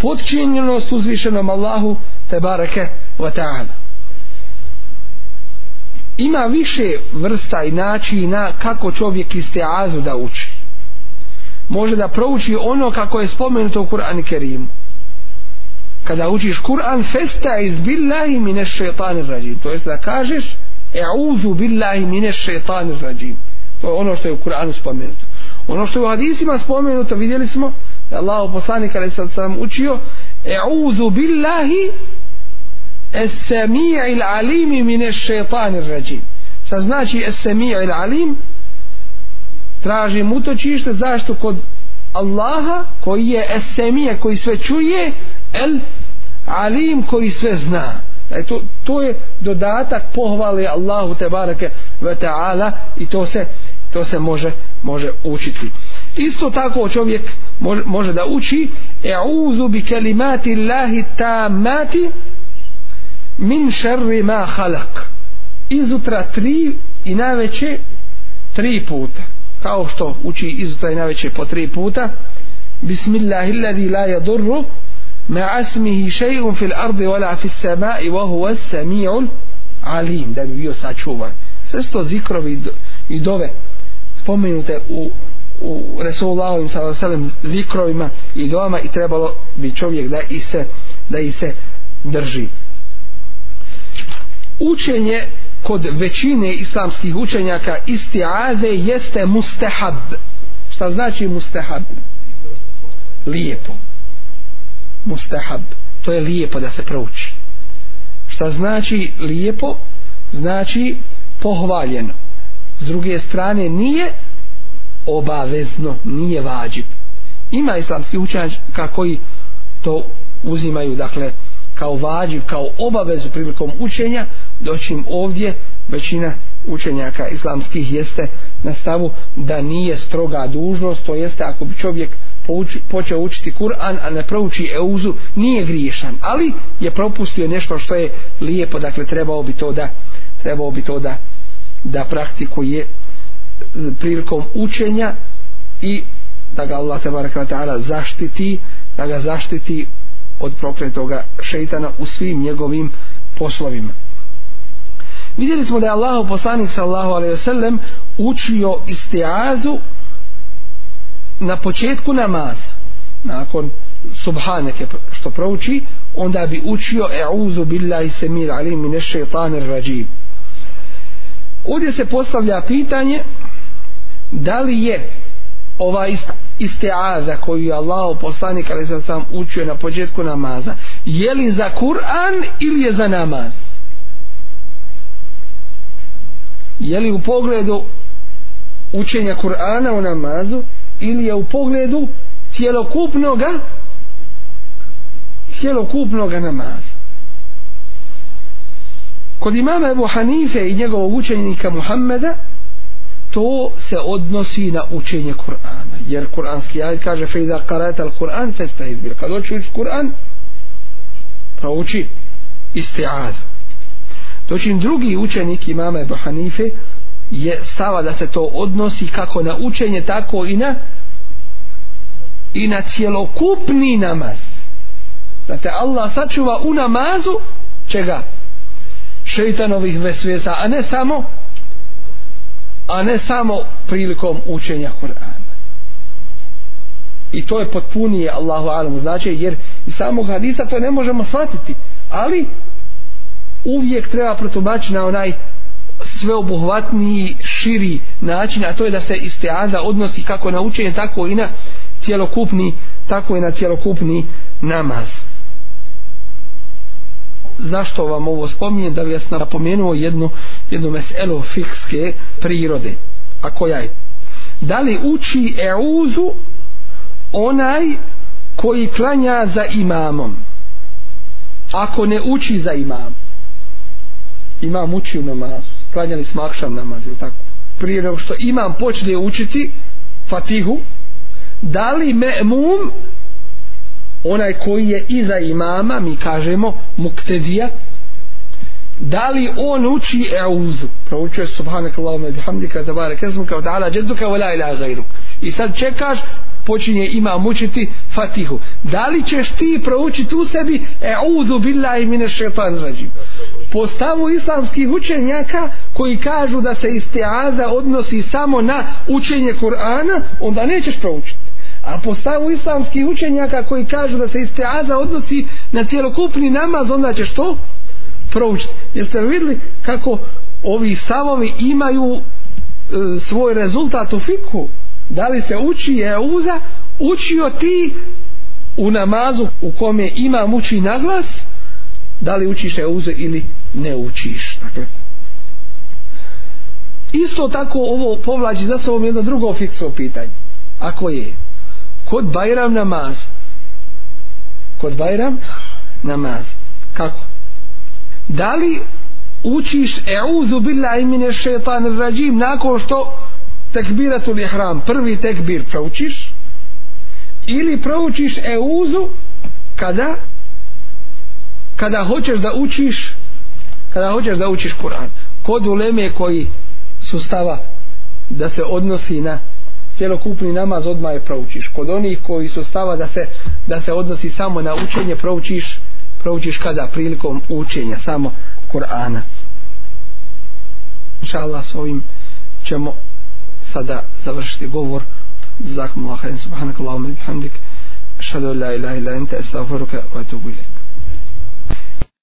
podčinjenost uzvišenom Allahu te bareke wa ta'ala ima više vrsta i načina kako čovjek iz azu da uči može da prouči ono kako je spomenuto u Kur'an i Kerimu kada učiš Kur'an festa iz billahi mine šeitanir rađim to je da kažeš E'udhu billahi mine šeitanir rađim. To je ono što je u Kur'anu spomenuto. Ono što je u hadisima spomenuto, vidjeli smo, da Allah poslanik, ali sam sam učio, E'udhu billahi esamija il alimi mine šeitanir rađim. Šta znači esamija il alim? Tražim utočište, zašto kod Allaha, koji je esamija, koji sve čuje, el alim, koji sve zna. Zna. Znači, to, to je dodatak pohvale Allahu te bareke ve taala i to se to se može može učiti. Isto tako čovjek može, može da uči e'uzu bi kelimati Allahi tamati min šerri ma halak izutra tri i najveće tri puta kao što uči izutra i najveće po tri puta bismillahilladzi la yadurru ما اسمه شيء في الارض ولا في السماء وهو السميع العليم ده بي بيو ساتشوفان سستو ذكر يدوه spomenute u, u Resulullahovim sallam zikrovima i doama i trebalo bi čovjek da i se da i se drži učenje kod većine islamskih učenjaka istiaze jeste mustehab šta znači mustehab lijepo mustahab to je lijepo da se prouči šta znači lijepo znači pohvaljeno s druge strane nije obavezno nije vađib ima islamski učenjaka koji to uzimaju dakle kao vađib kao obavezu prilikom učenja doćim ovdje većina učenjaka islamskih jeste na stavu da nije stroga dužnost to jeste ako bi čovjek pouči, počeo učiti Kur'an, a ne prouči Euzu, nije griješan, ali je propustio nešto što je lijepo, dakle trebao bi to da trebao bi to da da praktikuje e, prilikom učenja i da ga Allah tebara zaštiti, da ga zaštiti od prokletoga šeitana u svim njegovim poslovima. Vidjeli smo da je Allah poslanik sallahu alaihi sellem učio istiazu na početku namaza nakon subhaneke što prouči onda bi učio e'uzu billahi semir alim mine šeitanir rađim ovdje se postavlja pitanje da li je ova isteaza koju je Allah poslanik ali sam sam učio na početku namaza je li za Kur'an ili je za namaz je li u pogledu učenja Kur'ana u namazu ili je u pogledu cjelokupnoga cjelokupnoga namaza kod imama Ebu Hanife i njegovog učenika Muhammeda to se odnosi na učenje Kur'ana jer kur'anski ajed kaže fejda karata al-Kur'an festa izbir kad oči uči Kur'an prouči isti'az dočin drugi učenik imama Ebu Hanife je stava da se to odnosi kako na učenje tako i na i na cjelokupni namaz da te Allah sačuva u namazu čega šeitanovih vesvesa a ne samo a ne samo prilikom učenja Kur'ana i to je potpunije Allahu alamu znači jer i samog hadisa to ne možemo shvatiti ali uvijek treba protumaći na onaj sveobuhvatniji, širi način, a to je da se isteada odnosi kako na učenje, tako i na cjelokupni, tako i na cjelokupni namaz. Zašto vam ovo spominjem? Da bi vas napomenuo jednu, jednu meselu fikske prirode. A koja je? Da li uči euzu onaj koji klanja za imamom? Ako ne uči za imam, imam uči u namazu klanjali smo akšan namaz, ili tako? Prije nego što imam počne učiti fatihu, da li me'mum, onaj koji je iza imama, mi kažemo muktedija, da li on uči euzu, proučuje subhanak Allahumma i bihamdika, tabarak, esmuka, ta'ala, džedduka, vola ila gajru. I sad čekaš, počinje imam učiti fatihu. Da li ćeš ti proučiti u sebi euzu billahi mine šetan rađim? po stavu islamskih učenjaka koji kažu da se istiaza odnosi samo na učenje Kur'ana, onda nećeš proučiti. A po stavu islamskih učenjaka koji kažu da se istiaza odnosi na cijelokupni namaz, onda ćeš to proučiti. Jeste li vidjeli kako ovi stavovi imaju e, svoj rezultat u fiku? Da li se uči je uza, učio ti u namazu u kome ima muči naglas, da li učiš je uze ili ne učiš dakle isto tako ovo povlači za sobom jedno drugo fiksno pitanje ako je kod Bajram namaz kod Bajram namaz kako da li učiš euzu bila imine šetan rađim nakon što tekbiratul ihram prvi tekbir proučiš ili proučiš euzu kada kada hoćeš da učiš kada hoćeš da učiš Kur'an kod uleme koji su stava da se odnosi na cjelokupni namaz odmah je proučiš kod onih koji su stava da se da se odnosi samo na učenje proučiš proučiš kada prilikom učenja samo Kur'ana inša Allah s ovim ćemo sada završiti govor zahmu Allah subhanak Allahume bihamdik šadu la ilaha ila ente estafuruka wa atubu ilaika